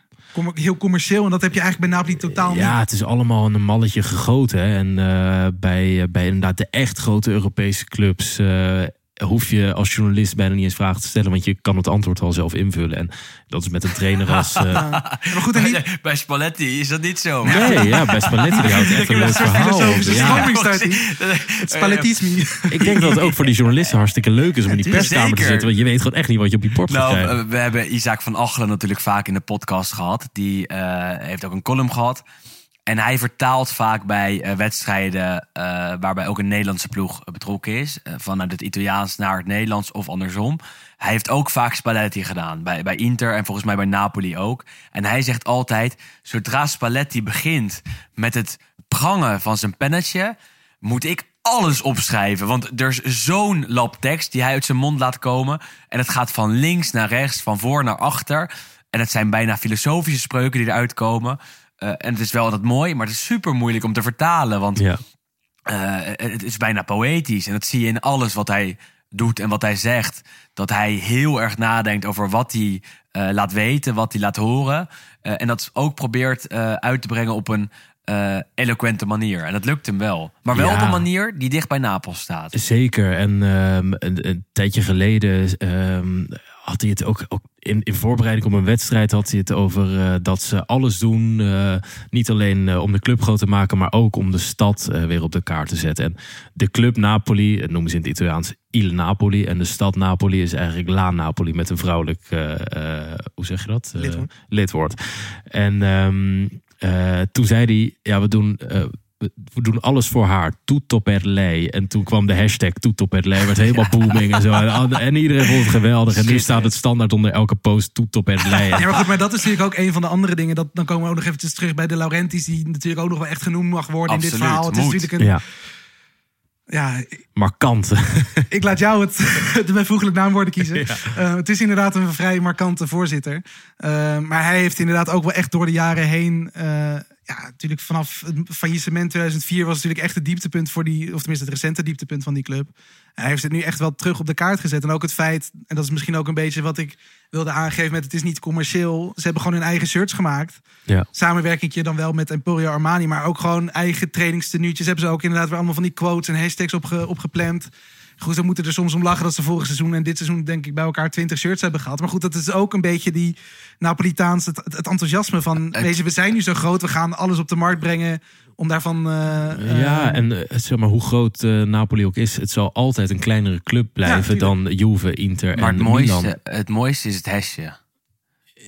heel commercieel. En dat heb je eigenlijk bij Napoli totaal Ja, niet. het is allemaal een malletje gegoten. hè. En eh, bij, bij inderdaad de echt grote Europese clubs. eh, hoef je als journalist bijna niet eens vragen te stellen, want je kan het antwoord al zelf invullen. En dat is met een trainer als. eh, Maar goed, en niet, Bij Spalletti is dat niet zo. nee, ja, bij Spalletti die houdt echt een leuk verhaal. Ja. spalletisme. Ik denk dat het ook voor die journalisten hartstikke leuk is om in die perskamer te zitten. Want je weet gewoon echt niet wat je op je bord Nou, krijgen. we hebben Isaac van Achelen natuurlijk vaak in de podcast gehad. Die eh, heeft ook een column gehad. En hij vertaalt vaak bij eh, wedstrijden eh, waarbij ook een Nederlandse ploeg betrokken is. eh, vanuit het Italiaans naar het Nederlands of andersom. Hij heeft ook vaak Spalletti gedaan. Bij, bij Inter en volgens mij bij Napoli ook. En hij zegt altijd, zodra Spalletti begint met het prangen van zijn pennetje... moet ik alles opschrijven. Want er is zo'n lap tekst die hij uit zijn mond laat komen. En het gaat van links naar rechts, van voor naar achter. En het zijn bijna filosofische spreuken die eruit komen. Eh, en het is wel dat mooi, maar het is super moeilijk om te vertalen. Want Ja. eh, het is bijna poëtisch. En dat zie je in alles wat hij doet en wat hij zegt. Dat hij heel erg nadenkt over wat hij eh, laat weten, wat hij laat horen. En dat ook probeert uit te brengen op een eloquente manier. En dat lukt hem wel. Maar wel Ja. op een manier die dicht bij Napels staat. Zeker. En ehm, een, een tijdje geleden ehm, had hij het ook, ook in, in voorbereiding op een wedstrijd had hij het over eh, dat ze alles doen. eh, niet alleen eh, om de club groot te maken, maar ook om de stad weer op de kaart te zetten. En de club Napoli, dat noemen ze in het Italiaans Il Napoli. En de stad Napoli is eigenlijk La Napoli met een vrouwelijk, hoe zeg je dat? Lidwoord. lidwoord. En ehm, eh, toen zei hij, ja, we doen. We- doen alles voor haar. Tutto per lei. En toen kwam de hashtag Tutto per lei. werd helemaal booming en zo. En, en iedereen vond het geweldig. En nu staat het standaard onder elke post Tutto per lei. Ja, maar goed, maar dat is natuurlijk ook een van de andere dingen. Dat, dan komen we ook nog eventjes terug bij de Laurentis, die natuurlijk ook nog wel echt genoemd mag worden in dit Absoluut, verhaal. Het is natuurlijk een. Ja, Ja, markant. ik laat jou het, de bijvoeglijk naamwoorden kiezen. Eh, het is inderdaad een vrij markante voorzitter. Eh, maar hij heeft inderdaad ook wel echt door de jaren heen. eh, ja, natuurlijk vanaf het faillissement 2004 was natuurlijk echt het dieptepunt voor die, of tenminste het recente dieptepunt van die club. Hij heeft het nu echt wel terug op de kaart gezet. En ook het feit, en dat is misschien ook een beetje wat ik wilde aangeven met het is niet commercieel. Ze hebben gewoon hun eigen shirts gemaakt. Ja. Samenwerkingje dan wel met Emporio Armani, maar ook gewoon eigen trainingstenuutjes. Hebben ze ook inderdaad weer allemaal van die quotes en hashtags opge, opgepland. Goed, ze moeten er soms om lachen dat ze vorig seizoen en dit seizoen denk ik bij elkaar 20 shirts hebben gehad. Maar goed, dat is ook een beetje die Napolitaans, het, het enthousiasme van deze, we zijn nu zo groot, we gaan alles op de markt brengen om daarvan... eh, Ja, eh, en eh, zeg maar, hoe groot eh, Napoli ook is, het zal altijd een kleinere club blijven dan Juve, Inter Maar en het Milan. mooiste, het mooiste is het hesje.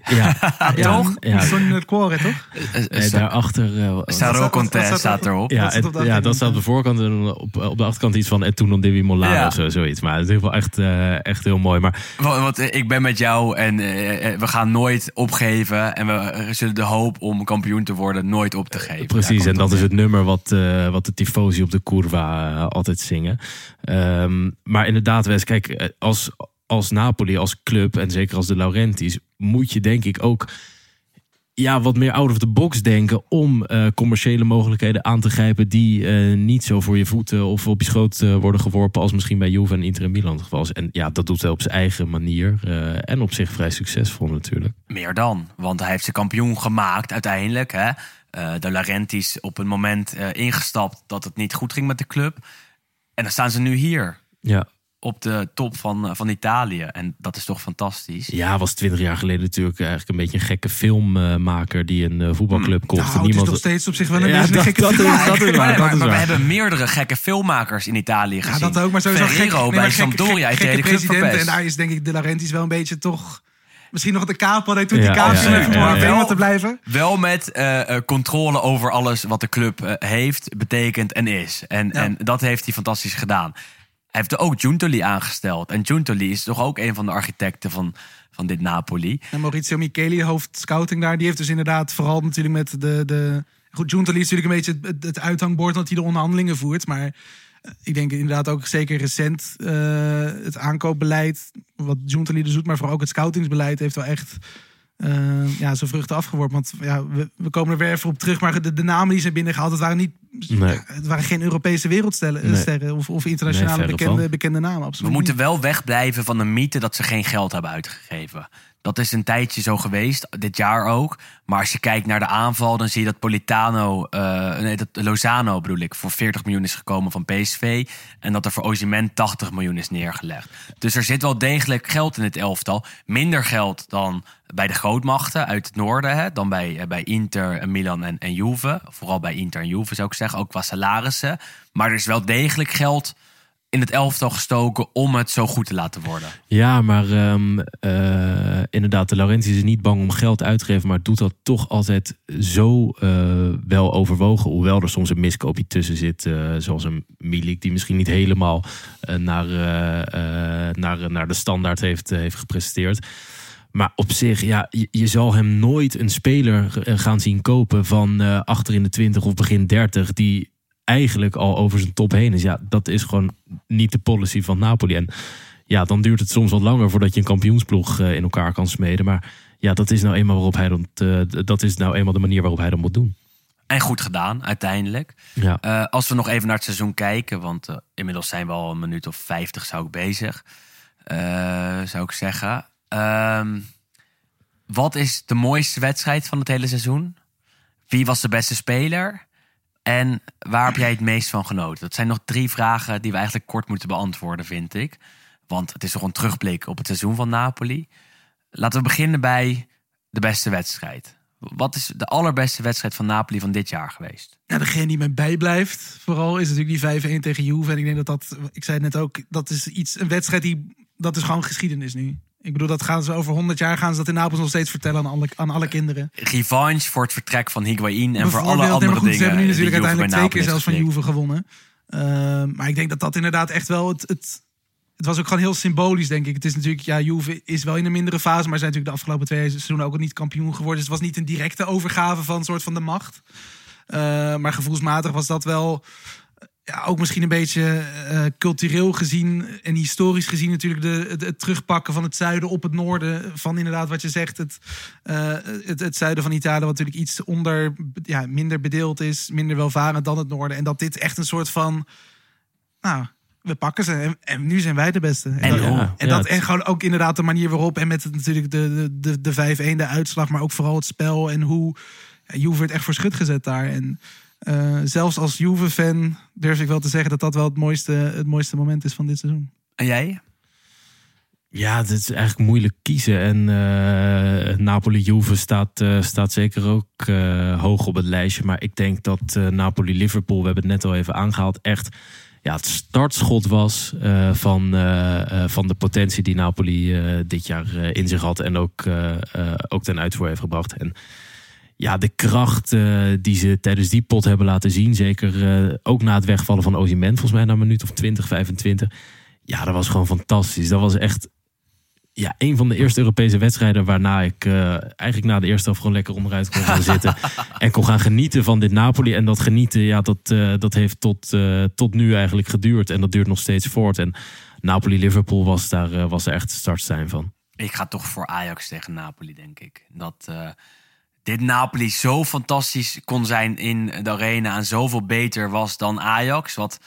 Ja, ja, toch? Ja, Zo'n het cuore, toch? Nee, daarachter. eh, Saro staat staat er- erop. Ja, Dat het- ja, dat staat op de voorkant en op, op de achterkant iets van et tu non devi mollare Ja. of zo, zoiets. Maar het is wel echt, eh, echt heel mooi. Maar Want, want, eh, ik ben met jou en eh, eh, we gaan nooit opgeven. En we eh, zullen de hoop om kampioen te worden nooit op te geven. Precies, en dat is het nummer wat, eh, wat de tifosi op de curva eh, altijd zingen. Ehm, maar inderdaad, Wes, kijk, eh, als, als Napoli, als club en zeker als de Laurentis, moet je denk ik ook ja, wat meer out of the box denken om eh, commerciële mogelijkheden aan te grijpen die eh, niet zo voor je voeten of op je schoot eh, worden geworpen als misschien bij Juve en Inter en Milan het geval is. En ja, dat doet hij op zijn eigen manier en op zich vrij succesvol natuurlijk. Meer dan, want hij heeft ze kampioen gemaakt uiteindelijk. Hè? De Laurentiis op een moment ingestapt dat het niet goed ging met de club. En dan staan ze nu hier Ja, op de top van, eh, van Italië. En dat is toch fantastisch. ja was twintig jaar geleden natuurlijk eigenlijk een beetje een gekke filmmaker die een eh, voetbalclub kocht. Nou, en het is niemand... nog steeds op zich wel een Ja, beetje een dat- gekke dat is- film. dat is waar. maar, maar, is maar we hebben meerdere gekke filmmakers in Italië Ja, gezien. dat ook, maar sowieso Ferrero gek, nee, bij gek- Sampdoria heeft gek- de verpest. En daar is denk ik de Laurentiis wel een beetje toch... Misschien nog de kaap had hij toen die Ja, kaap ja, ja, ja, ja. te blijven. Wel met eh, controle over alles wat de club heeft, betekent en is. En, Ja. en dat heeft hij fantastisch gedaan. Heeft ook Giuntoli aangesteld. En Giuntoli is toch ook een van de architecten van, van dit Napoli. En Maurizio Micheli, hoofd scouting daar, die heeft dus inderdaad vooral natuurlijk met de... de goed, Giuntoli is natuurlijk een beetje het, het uithangbord dat hij de onderhandelingen voert. Maar eh, ik denk inderdaad ook zeker recent eh, het aankoopbeleid, wat Giuntoli dus doet, maar vooral ook het scoutingsbeleid heeft wel echt... eh, ja, zijn vruchten afgeworpen. Want ja, we, we komen er weer even op terug. Maar de, de namen die zijn binnengehaald, het waren niet. Nee. ja, het waren geen Europese wereldsterren Nee. sterren of, of internationale Nee, bekende, bekende namen. Absoluut. We moeten wel wegblijven van de mythe dat ze geen geld hebben uitgegeven. Dat is een tijdje zo geweest, dit jaar ook. Maar als je kijkt naar de aanval, dan zie je dat Politano, eh, nee, dat Lozano bedoel ik, voor 40 miljoen is gekomen van PSV. En dat er voor Osimhen 80 miljoen is neergelegd. Dus er zit wel degelijk geld in het elftal. Minder geld dan bij de grootmachten uit het noorden, hè, dan bij, eh, bij Inter, en Milan en, en Juve. Vooral bij Inter en Juve zou ik zeggen, ook qua salarissen. Maar er is wel degelijk geld in het elftal gestoken om het zo goed te laten worden. Ja, maar ehm, eh, inderdaad, de Laurentiis is niet bang om geld uit te geven, maar doet dat toch altijd zo eh, wel overwogen. Hoewel er soms een miskoopje tussen zit, eh, zoals een Milik die misschien niet helemaal naar, naar, naar de standaard heeft, heeft gepresteerd. Maar op zich, ja, je, je, zal hem nooit een speler gaan zien kopen van achter in de 20 of begin 30 die eigenlijk al over zijn top heen is. Ja, dat is gewoon niet de policy van Napoli. En ja, dan duurt het soms wat langer voordat je een kampioensploeg eh, in elkaar kan smeden. Maar ja, dat is nou eenmaal waarop hij dan, uh, dat is nou eenmaal de manier waarop hij dat moet doen. En goed gedaan, uiteindelijk. Ja. Uh, als we nog even naar het seizoen kijken, want uh, inmiddels zijn we al een minuut of vijftig, zou ik bezig. Uh, zou ik zeggen. Ehm, wat is de mooiste wedstrijd van het hele seizoen? Wie was de beste speler? En waar heb jij het meest van genoten? Dat zijn nog drie vragen die we eigenlijk kort moeten beantwoorden, vind ik. Want het is toch een terugblik op het seizoen van Napoli. Laten we beginnen bij de beste wedstrijd. Wat is de allerbeste wedstrijd van Napoli van dit jaar geweest? Ja, degene die me bijblijft, vooral is natuurlijk die 5-1 tegen Juve. En ik denk dat dat, ik zei het net ook, dat is iets, een wedstrijd die, dat is gewoon geschiedenis nu. Ik bedoel, dat gaan ze over 100 jaar gaan ze dat in Napels nog steeds vertellen aan alle, aan alle kinderen. Revanche voor het vertrek van Higuain en voor alle andere goed, dingen. Ze hebben nu natuurlijk uiteindelijk twee keer zelfs van Juve gewonnen. Uh, maar ik denk dat dat inderdaad echt wel het, het, het was ook gewoon heel symbolisch, denk ik. Het is natuurlijk, ja, Juve is wel in een mindere fase, maar zijn natuurlijk de afgelopen twee seizoenen ook niet kampioen geworden. Dus het was niet een directe overgave van een soort van de macht. Uh, maar gevoelsmatig was dat wel ja, ook misschien een beetje uh, cultureel gezien en historisch gezien natuurlijk de, het, het, terugpakken van het zuiden op het noorden. Van inderdaad wat je zegt, het, uh, het, het, zuiden van Italië wat natuurlijk iets onder, ja, minder bedeeld is, minder welvarend dan het noorden. En dat dit echt een soort van, nou, we pakken ze en, en nu zijn wij de beste. En, En dat, en, dat, en gewoon ook inderdaad de manier waarop en met het, natuurlijk de, de, de, de 5-1 de uitslag, maar ook vooral het spel en hoe ja, Juve werd echt voor schut gezet daar. En uh, zelfs als Juve-fan durf ik wel te zeggen dat dat wel het mooiste, het mooiste moment is van dit seizoen. En jij? Ja, het is eigenlijk moeilijk kiezen. En uh, Napoli-Juve staat, uh, staat zeker ook uh, hoog op het lijstje. Maar ik denk dat Napoli-Liverpool, we hebben het net al even aangehaald, echt ja, het startschot was van, van de potentie die Napoli dit jaar in zich had. En ook, ook ten uitvoer heeft gebracht. En ja, de kracht uh, die ze tijdens die pot hebben laten zien. Zeker uh, ook na het wegvallen van Ozyman, volgens mij na een minuut of 20, 25. Ja, dat was gewoon fantastisch. Dat was echt ja, een van de eerste Europese wedstrijden waarna ik uh, eigenlijk na de eerste helft gewoon lekker onderuit kon gaan zitten. en kon gaan genieten van dit Napoli. En dat genieten, ja, dat, dat heeft tot, tot nu eigenlijk geduurd. En dat duurt nog steeds voort. En Napoli-Liverpool was daar, was er echt de startstijn van. Ik ga toch voor Ajax tegen Napoli, denk ik. Dat dit Napoli zo fantastisch kon zijn in de arena en zoveel beter was dan Ajax. Wat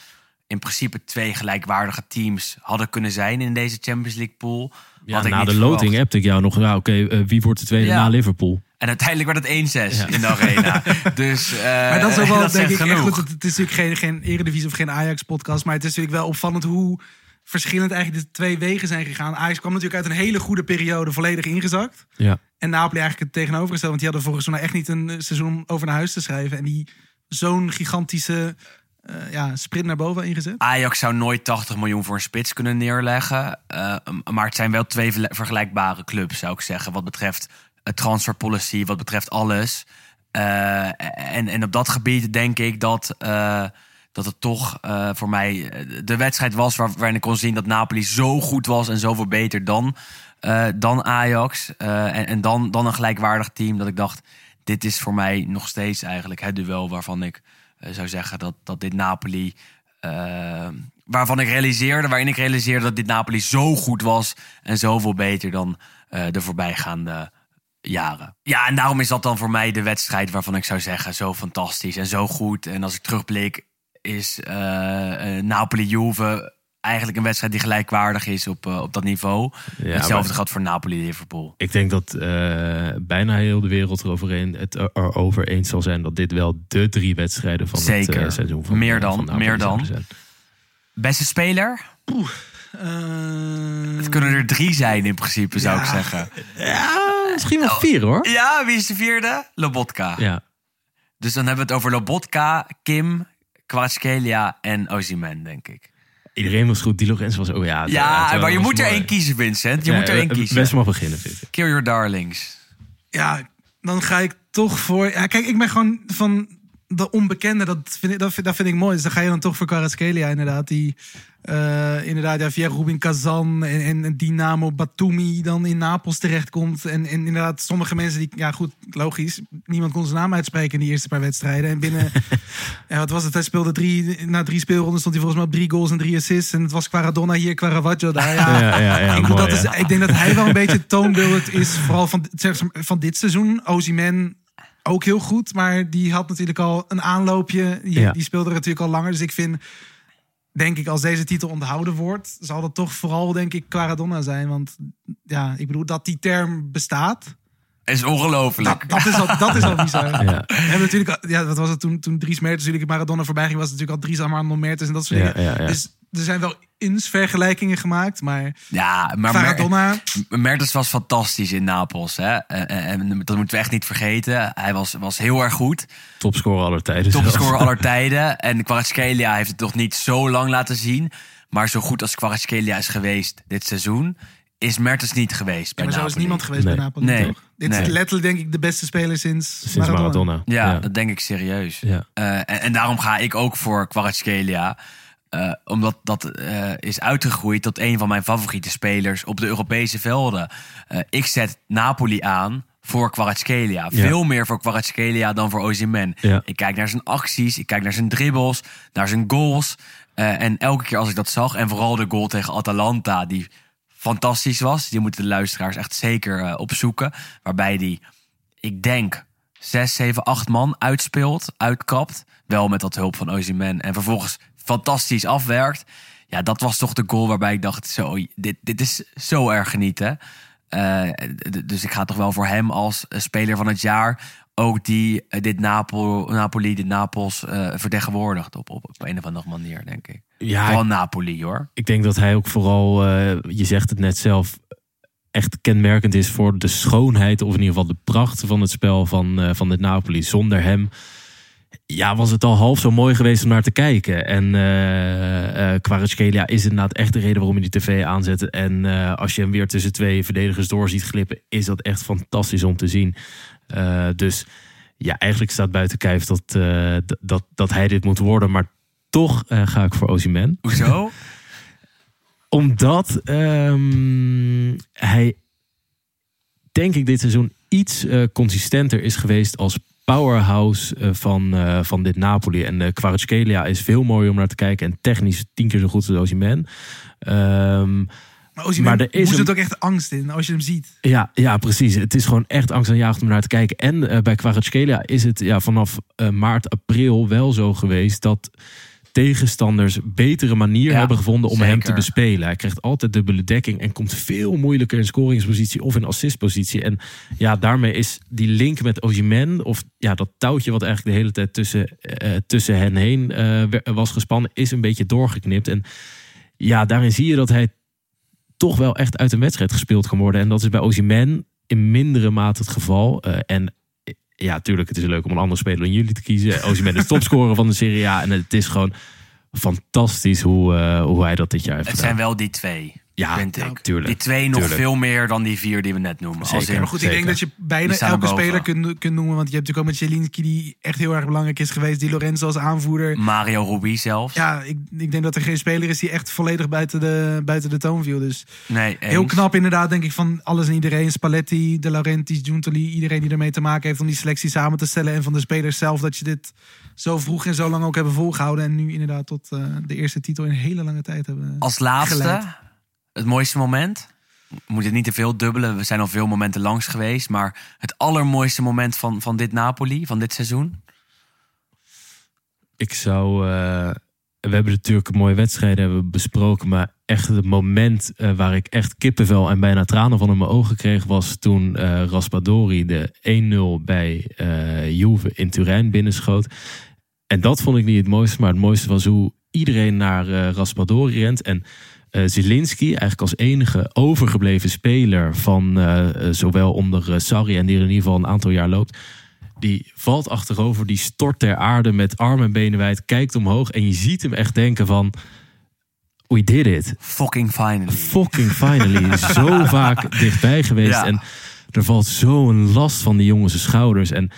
in principe twee gelijkwaardige teams hadden kunnen zijn in deze Champions League pool. Ja, na de loting heb ik jou nog, ja, oké, uh, wie wordt de tweede ja. na Liverpool? En uiteindelijk werd het 1-6 ja. in de arena. dus, uh, maar dat is ook wel, denk ik, echt goed. Het is natuurlijk geen, geen Eredivisie of geen Ajax-podcast, maar het is natuurlijk wel opvallend hoe verschillend eigenlijk de twee wegen zijn gegaan. Ajax kwam natuurlijk uit een hele goede periode volledig ingezakt. Ja. En Napoli eigenlijk het tegenovergestelde. Want die hadden volgens mij echt niet een seizoen over naar huis te schrijven. En die zo'n gigantische uh, ja, sprint naar boven ingezet. Ajax zou nooit 80 miljoen voor een spits kunnen neerleggen. Uh, maar het zijn wel twee vergelijkbare clubs, zou ik zeggen. Wat betreft het transfer policy, wat betreft alles. Uh, en, en op dat gebied denk ik dat dat het toch uh, voor mij de wedstrijd was waar, waarin ik kon zien dat Napoli zo goed was en zoveel beter dan, uh, dan Ajax. En en dan, dan een gelijkwaardig team. Dat ik dacht, dit is voor mij nog steeds eigenlijk het duel waarvan ik zou zeggen dat, dat dit Napoli. waarvan ik realiseerde, waarin ik realiseerde dat dit Napoli zo goed was en zoveel beter dan de voorbijgaande jaren. Ja, en daarom is dat dan voor mij de wedstrijd waarvan ik zou zeggen zo fantastisch en zo goed. En als ik terugblik, is uh, Napoli-Juve eigenlijk een wedstrijd die gelijkwaardig is op, eh, op dat niveau. Ja, Hetzelfde geldt voor Napoli-Liverpool. Ik denk dat eh, bijna heel de wereld eroverheen, het er- erover eens zal zijn dat dit wel de drie wedstrijden van Zeker. het eh, seizoen van Meer eh, dan, van Napoli meer dan. zijn. Beste speler? Eh, Het kunnen er drie zijn in principe, zou Ja. ik zeggen. Ja, misschien wel vier hoor. Ja, wie is de vierde? Lobotka. Ja. Dus dan hebben we het over Lobotka, Kim, Kvaratskhelia en Osimhen, denk ik. Iedereen was goed. Di Lorenzo was ook ja. Ja, maar je moet er één kiezen, Vincent. Je Ja, moet er één kiezen. Best mag beginnen, vind ik. Kill your darlings. Ja, dan ga ik toch voor... Ja, kijk, ik ben gewoon van de onbekende. Dat vind ik, dat vind, dat vind ik mooi. Dus dan ga je dan toch voor Kvaratskhelia inderdaad. Die eh, inderdaad ja, via Rubin Kazan en, en, en Dynamo Batumi dan in Napels terechtkomt. En, en inderdaad sommige mensen die... Ja goed, logisch. Niemand kon zijn naam uitspreken in die eerste paar wedstrijden. En binnen... ja, wat was het? Hij speelde drie... Na drie speelronden stond hij volgens mij op drie goals en drie assists. En het was Quaradonna hier, Quaravaggio daar. Ja, Ja, ja, ja, ik, mooi, dat is, ik denk dat hij wel een beetje het toonbeeld is, vooral van, zeg van dit seizoen. Ozyman ook heel goed, maar die had natuurlijk al een aanloopje. Die, Ja. die speelde er natuurlijk al langer. Dus ik vind, denk ik, als deze titel onthouden wordt, zal dat toch vooral, denk ik, Quaradonna zijn. Want ja, ik bedoel, dat die term bestaat, is ongelooflijk. dat, dat, is, al, dat is al bizar. Ja. We hebben natuurlijk, al- ja, wat was het toen, toen Dries Mertens natuurlijk Maradona voorbij ging, was het natuurlijk al Dries Armando Mertens en dat soort Ja, dingen. ja, ja. Dus er zijn wel eens vergelijkingen gemaakt, maar Ja, maar Mer- Maradona... Mertens was fantastisch in Napels. Hè? En, en- en dat moeten we echt niet vergeten. Hij was, was heel erg goed. Topscorer aller tijden. Topscorer aller tijden. En Kvaratskhelia heeft het nog niet zo lang laten zien. Maar zo goed als Kvaratskhelia is geweest dit seizoen... is Mertens niet geweest bij maar zo is niemand geweest Nee. bij Napoli, Nee. toch? Dit Nee. is letterlijk denk ik de beste speler sinds, Sinds Maradona. Ja, Ja. dat denk ik serieus. Ja. Eh, en, en daarom ga ik ook voor Kvaratskhelia. Eh, omdat dat eh, is uitgegroeid tot een van mijn favoriete spelers op de Europese velden. Eh, ik zet Napoli aan voor Kvaratskhelia. Ja. Veel meer voor Kvaratskhelia dan voor Osimhen. Ja. Ik kijk naar zijn acties, ik kijk naar zijn dribbles, naar zijn goals. Eh, en elke keer als ik dat zag, en vooral de goal tegen Atalanta, die fantastisch was. Die moeten de luisteraars echt zeker eh, opzoeken. Waarbij die, ik denk, 6, 7, 8 man uitspeelt, uitkapt. Wel met wat hulp van Ozyman. En vervolgens fantastisch afwerkt. Ja, dat was toch de goal waarbij ik dacht, zo, dit, dit is zo erg genieten. Eh, dus ik ga toch wel voor hem als eh, speler van het jaar. Ook die eh, dit Napel, Napoli, dit Napels eh, vertegenwoordigt op, op, op een of andere manier, denk ik. Ja, Vooral Napoli, hoor. ik denk dat hij ook vooral, eh, je zegt het net zelf, echt kenmerkend is voor de schoonheid, of in ieder geval de pracht van het spel van, eh, van dit Napoli. Zonder hem ja, was het al half zo mooi geweest om naar te kijken. En eh Kvaratskhelia is inderdaad echt de reden waarom je die tv aanzet. En als je hem weer tussen twee verdedigers door ziet glippen, is dat echt fantastisch om te zien. Eh, dus ja, eigenlijk staat buiten kijf dat, eh, dat, dat hij dit moet worden. Maar toch eh, ga ik voor Ozyman Hoezo? omdat ehm, hij, denk ik, dit seizoen iets consistenter is geweest als powerhouse van, van dit Napoli. En uh, Kvaratskhelia is veel mooier om naar te kijken. En technisch tien keer zo goed als Osimhen. Ehm Maar er is moest een- het ook echt angst in als je hem ziet. ja, ja, precies. Het is gewoon echt angstaanjagend om naar te kijken. En eh, bij Kvaratskhelia is het ja, vanaf eh, maart, april wel zo geweest dat tegenstanders betere manier Ja, hebben gevonden om hem te bespelen. Hij krijgt altijd dubbele dekking en komt veel moeilijker in scoringspositie of in assistpositie. En ja, daarmee is die link met Osimhen, of ja, dat touwtje wat eigenlijk de hele tijd tussen, eh, tussen hen heen eh, was gespannen, is een beetje doorgeknipt. En ja, daarin zie je dat hij toch wel echt uit een wedstrijd gespeeld kan worden. En dat is bij Osimhen in mindere mate het geval. Eh, en eh, ja, tuurlijk, het is leuk om een andere speler dan jullie te kiezen. Osimhen is topscorer van de Serie A. En het is gewoon fantastisch hoe, eh, hoe hij dat dit jaar heeft Het gedaan. zijn wel die twee, Ja, vind ja, ik. tuurlijk, die twee nog tuurlijk. veel meer dan die vier die we net noemen. Als Zeker. in- Maar goed, ik denk dat je bijna elke speler kunt, kunt noemen. Want je hebt natuurlijk ook met Jelinski die echt heel erg belangrijk is geweest. Die Lorenzo als aanvoerder. Mario Rubie zelfs. Ja, ik, ik denk dat er geen speler is die echt volledig buiten de, buiten de toon viel. Dus nee, heel knap inderdaad, denk ik, van alles en iedereen. Spalletti, De Laurentiis, Giuntoli, iedereen die ermee te maken heeft om die selectie samen te stellen. En van de spelers zelf dat je dit zo vroeg en zo lang ook hebben volgehouden. En nu inderdaad tot eh, de eerste titel in een hele lange tijd hebben. Als laatste, geleid. Het mooiste moment. We moeten niet te veel dubbelen. We zijn al veel momenten langs geweest. Maar het allermooiste moment van, van dit Napoli, van dit seizoen. Ik zou, eh, we hebben natuurlijk mooie wedstrijden hebben besproken. Maar echt het moment eh, waar ik echt kippenvel en bijna tranen van in mijn ogen kreeg... was toen eh Raspadori de 1-0 bij Juve in Turijn binnenschoot. En dat vond ik niet het mooiste. Maar het mooiste was hoe iedereen naar Raspadori rent. En Zielinski, eigenlijk als enige overgebleven speler... van eh, zowel onder Sarri en die er in ieder geval een aantal jaar loopt... Die valt achterover, die stort ter aarde met armen en benen wijd, kijkt omhoog en je ziet hem echt denken van, we did it. Fucking finally. Fucking finally. zo vaak dichtbij geweest Ja. en er valt zo'n last van die jongens schouders. En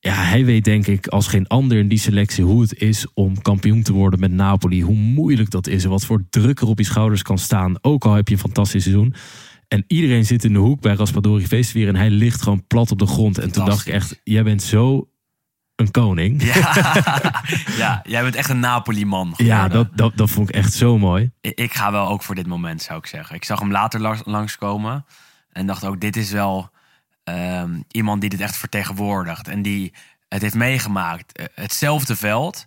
ja, hij weet denk ik als geen ander in die selectie hoe het is om kampioen te worden met Napoli. Hoe moeilijk dat is en wat voor druk er op je schouders kan staan. Ook al heb je een fantastisch seizoen. En iedereen zit in de hoek bij Raspadori Feestvier en hij ligt gewoon plat op de grond. En toen dacht ik echt, jij bent zo een koning. Ja. ja, jij bent echt een Napoli-man. Ja, dat, dat, dat vond ik echt zo mooi. Ik- Ik ga wel ook voor dit moment, zou ik zeggen. Ik zag hem later langs- langskomen. En dacht ook, dit is wel ehm, iemand die dit echt vertegenwoordigt. En die het heeft meegemaakt. Eh, Hetzelfde veld,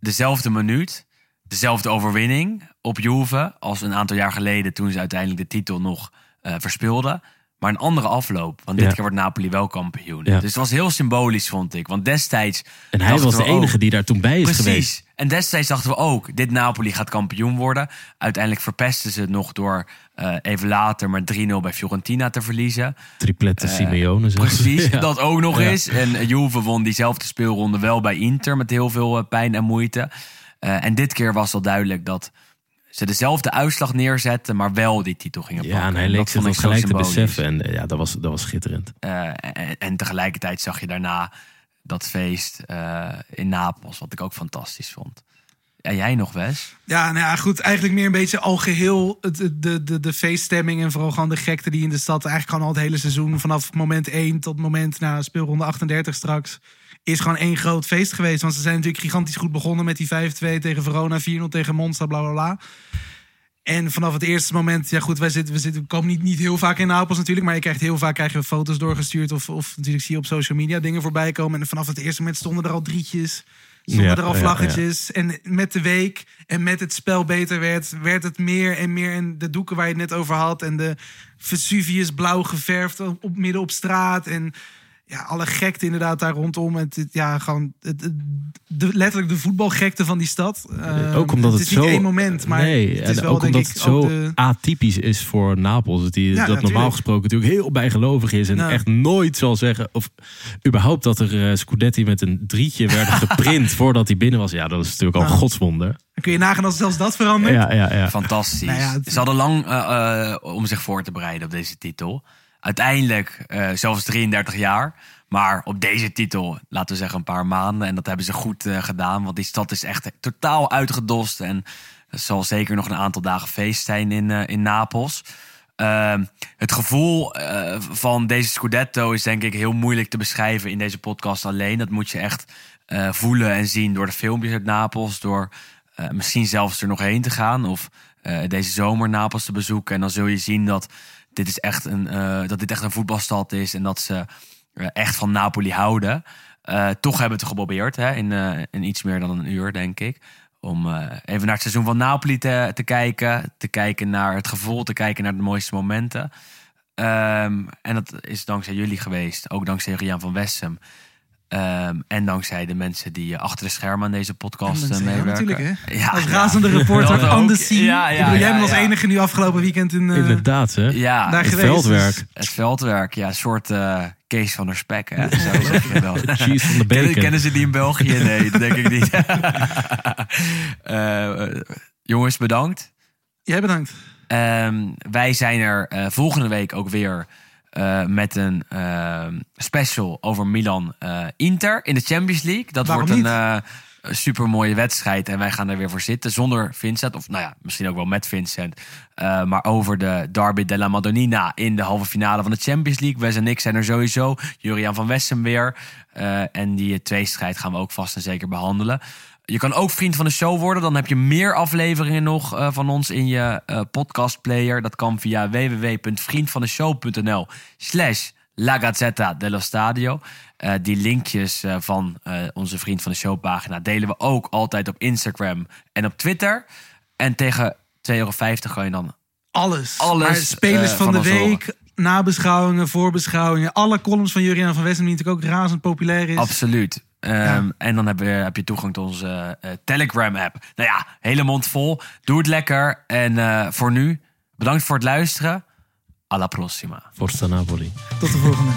dezelfde minuut, dezelfde overwinning op Juve... als een aantal jaar geleden toen ze uiteindelijk de titel nog eh verspeelden. Maar een andere afloop. Want dit Ja. keer wordt Napoli wel kampioen. Ja. Dus het was heel symbolisch, vond ik. Want destijds... En hij was de ook- enige die daar toen bij is Precies. geweest. En destijds dachten we ook, dit Napoli gaat kampioen worden. Uiteindelijk verpesten ze het nog door eh, even later maar 3-0 bij Fiorentina te verliezen. Triplette Simeone. zelfs. Precies, Ja. dat ook nog Ja. eens. En eh, Juve won diezelfde speelronde wel bij Inter met heel veel pijn en moeite. En dit keer was al duidelijk dat ze dezelfde uitslag neerzetten, maar wel die titel gingen pakken. Ja, en hij leek zich dat gelijk te beseffen. En ja, dat was, dat was schitterend. En, en tegelijkertijd zag je daarna dat feest in Napels, wat ik ook fantastisch vond. En jij nog, Wes? Ja, nou ja, goed. Eigenlijk meer een beetje algeheel het, het- de, de, de feeststemming. En vooral gewoon de gekte die in de stad eigenlijk gewoon al het hele seizoen. Vanaf moment 1 tot moment na speelronde 38 straks. Is gewoon één groot feest geweest. Want ze zijn natuurlijk gigantisch goed begonnen met die 5-2 tegen Verona. 4-0 tegen Monza, bla bla bla. En vanaf het eerste moment, ja goed, wij zitten, we, zitten, we komen niet, niet heel vaak in Napels natuurlijk. Maar je krijgt heel vaak krijg je foto's doorgestuurd. Of, of natuurlijk zie je op social media dingen voorbij komen. En vanaf het eerste moment stonden er al drietjes. Stonden Ja, er al vlaggetjes. En met de week en met het spel beter werd, werd het meer en meer. En de doeken waar je het net over had. En de Vesuvius blauw geverfd op, op midden op straat. En ja, alle gekte inderdaad daar rondom. Het- ja, gewoon het, het- de, letterlijk de voetbalgekte van die stad. Ehm, ook omdat het, is zo... niet één moment, maar nee, het is en wel ook denk omdat ik het zo de... atypisch is voor Napels. Dat, die, Ja, dat normaal gesproken natuurlijk heel bijgelovig is. En Nou. echt nooit zal zeggen... Of überhaupt dat er eh, Scudetti met een drietje werden geprint... voordat hij binnen was. Ja, dat is natuurlijk al Nou. godswonder. Dan kun je nagaan als zelfs dat verandert. Ja, ja, ja. Fantastisch. Nou ja, het- Ze hadden lang eh, eh, om zich voor te bereiden op deze titel. Uiteindelijk eh, zelfs 33 jaar. Maar op deze titel, laten we zeggen een paar maanden. En dat hebben ze goed eh, gedaan. Want die stad is echt totaal uitgedost. En het zal zeker nog een aantal dagen feest zijn in, eh, in Napels. Ehm, het gevoel van deze Scudetto is denk ik heel moeilijk te beschrijven in deze podcast alleen. Dat moet je echt voelen en zien door de filmpjes uit Napels. Door misschien zelfs er nog heen te gaan. Of deze zomer Napels te bezoeken. En dan zul je zien dat dit, is echt een, eh, dat dit echt een voetbalstad is. En dat ze eh, echt van Napoli houden. Eh, toch hebben we het geprobeerd hè, in, iets meer dan een uur, denk ik. Om even naar het seizoen van Napoli te, te kijken. Te kijken naar het gevoel, te kijken naar de mooiste momenten. Ehm, en dat is dankzij jullie geweest. Ook dankzij Rian van Wessem. Ehm, en dankzij de mensen die eh, achter de schermen aan deze podcast En eh, ja, meewerken. natuurlijk, hè? Ja, als ja. razende reporter Dat on the scene. Ja, ja, Ik bedoel, jij ja, bent als ja. enige nu afgelopen weekend in... eh, Inderdaad, hè? Ja, daar het geweest. veldwerk. dus- het veldwerk. Ja, een soort eh Kees van der Spek. Hè? Zo zeg je wel. Cheese van de bacon. kennen ze die in België? Nee, dat denk ik niet. Eh, jongens, bedankt. Jij bedankt. Ehm, wij zijn er eh, volgende week ook weer eh, met een ehm, special over Milan-Inter in de Champions League. Dat Waarom wordt een eh super mooie wedstrijd en wij gaan er weer voor zitten zonder Vincent. Of nou ja, misschien ook wel met Vincent. Eh, maar over de Derby della Madonnina in de halve finale van de Champions League. Wes en ik zijn er sowieso. Juriaan van Wessem weer. Eh, en die tweestrijd gaan we ook vast en zeker behandelen. Je kan ook vriend van de show worden. Dan heb je meer afleveringen nog eh, van ons in je eh, podcastplayer. Dat kan via www.vriendvandeshow.nl slash La Gazzetta dello Stadio. Eh, die linkjes van onze vriend van de showpagina delen we ook altijd op Instagram en op Twitter. En tegen 2,50 euro kan je dan Alles. Alles, Maar spelers van, van de week, nabeschouwingen, voorbeschouwingen. Alle columns van Juriaan van Westen, die natuurlijk ook razend populair is. Absoluut. Ehm, En dan heb je, heb je toegang tot onze eh, Telegram-app. Nou ja, hele mond vol. Doe het lekker. En eh, voor nu, bedankt voor het luisteren. Alla prossima. Forza Napoli. Tot de volgende.